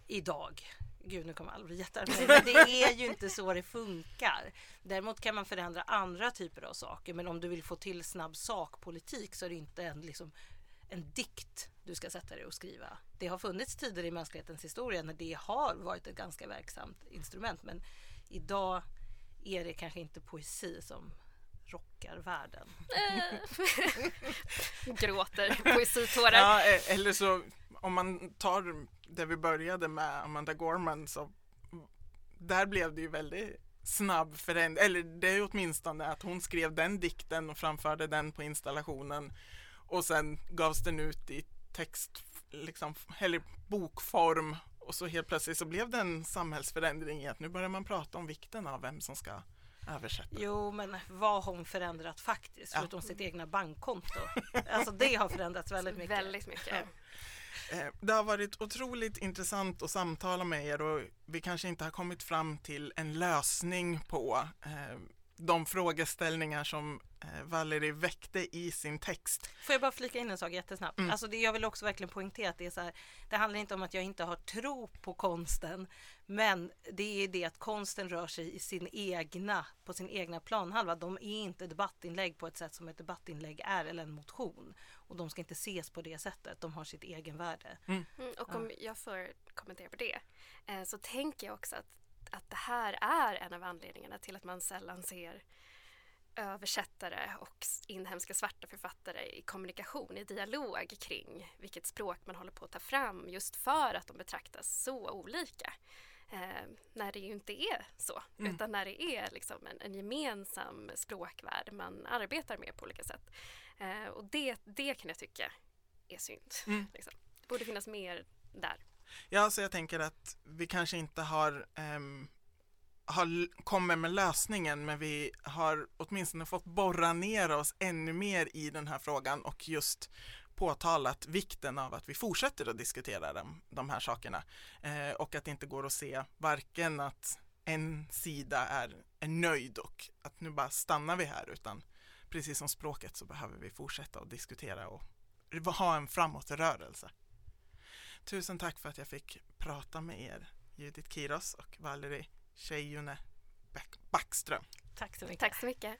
idag. Gud, nu kommer alla bli jättearga det är ju inte så det funkar. Däremot kan man förändra andra typer av saker, men om du vill få till snabb sakpolitik så är det inte en, liksom, en dikt du ska sätta dig och skriva. Det har funnits tider i mänsklighetens historia när det har varit ett ganska verksamt instrument, men idag är det kanske inte poesi som rockar världen. Gråter poesitårar. Ja, eh, eller så om man tar det vi började med Amanda Gorman så där blev det ju väldigt snabb förändring, eller det är åtminstone att hon skrev den dikten och framförde den på installationen och sen gavs den ut i text, liksom, eller bokform och så helt plötsligt så blev det en samhällsförändring i att nu börjar man prata om vikten av vem som ska översätta. Jo, men vad har hon förändrat faktiskt, ja. förutom sitt egna bankkonto? Alltså det har förändrats väldigt mycket. Väldigt mycket. Eh, det har varit otroligt intressant att samtala med er och vi kanske inte har kommit fram till en lösning på eh, de frågeställningar som eh, Valerie väckte i sin text. Får jag bara flika in en sak jättesnabbt? Mm. Alltså det, jag vill också verkligen poängtera att det är så här, det handlar inte om att jag inte har tro på konsten, men det är det att konsten rör sig i sin egna, på sin egna planhalva. De är inte debattinlägg på ett sätt som ett debattinlägg är eller en motion. Och de ska inte ses på det sättet, de har sitt egenvärde. Mm. Mm, och om jag får kommentera på det, eh, så tänker jag också att att det här är en av anledningarna till att man sällan ser översättare och inhemska svarta författare i kommunikation, i dialog kring vilket språk man håller på att ta fram just för att de betraktas så olika. Eh, när det ju inte är så, mm. utan när det är liksom en, en, gemensam språkvärld man arbetar med på olika sätt. Eh, och det, det kan jag tycka är synd. Mm. Liksom. Det borde finnas mer där. Ja, så jag tänker att vi kanske inte har, um, har kommer med lösningen, men vi har åtminstone fått borra ner oss ännu mer i den här frågan och just påtalat vikten av att vi fortsätter att diskutera de, de här sakerna eh, och att det inte går att se varken att en sida är, är nöjd och att nu bara stannar vi här utan precis som språket så behöver vi fortsätta att diskutera och ha en framåtrörelse. Tusen tack för att jag fick prata med er, Judith Kiros och Valerie Tjejune Backström. Tack så mycket. Tack så mycket.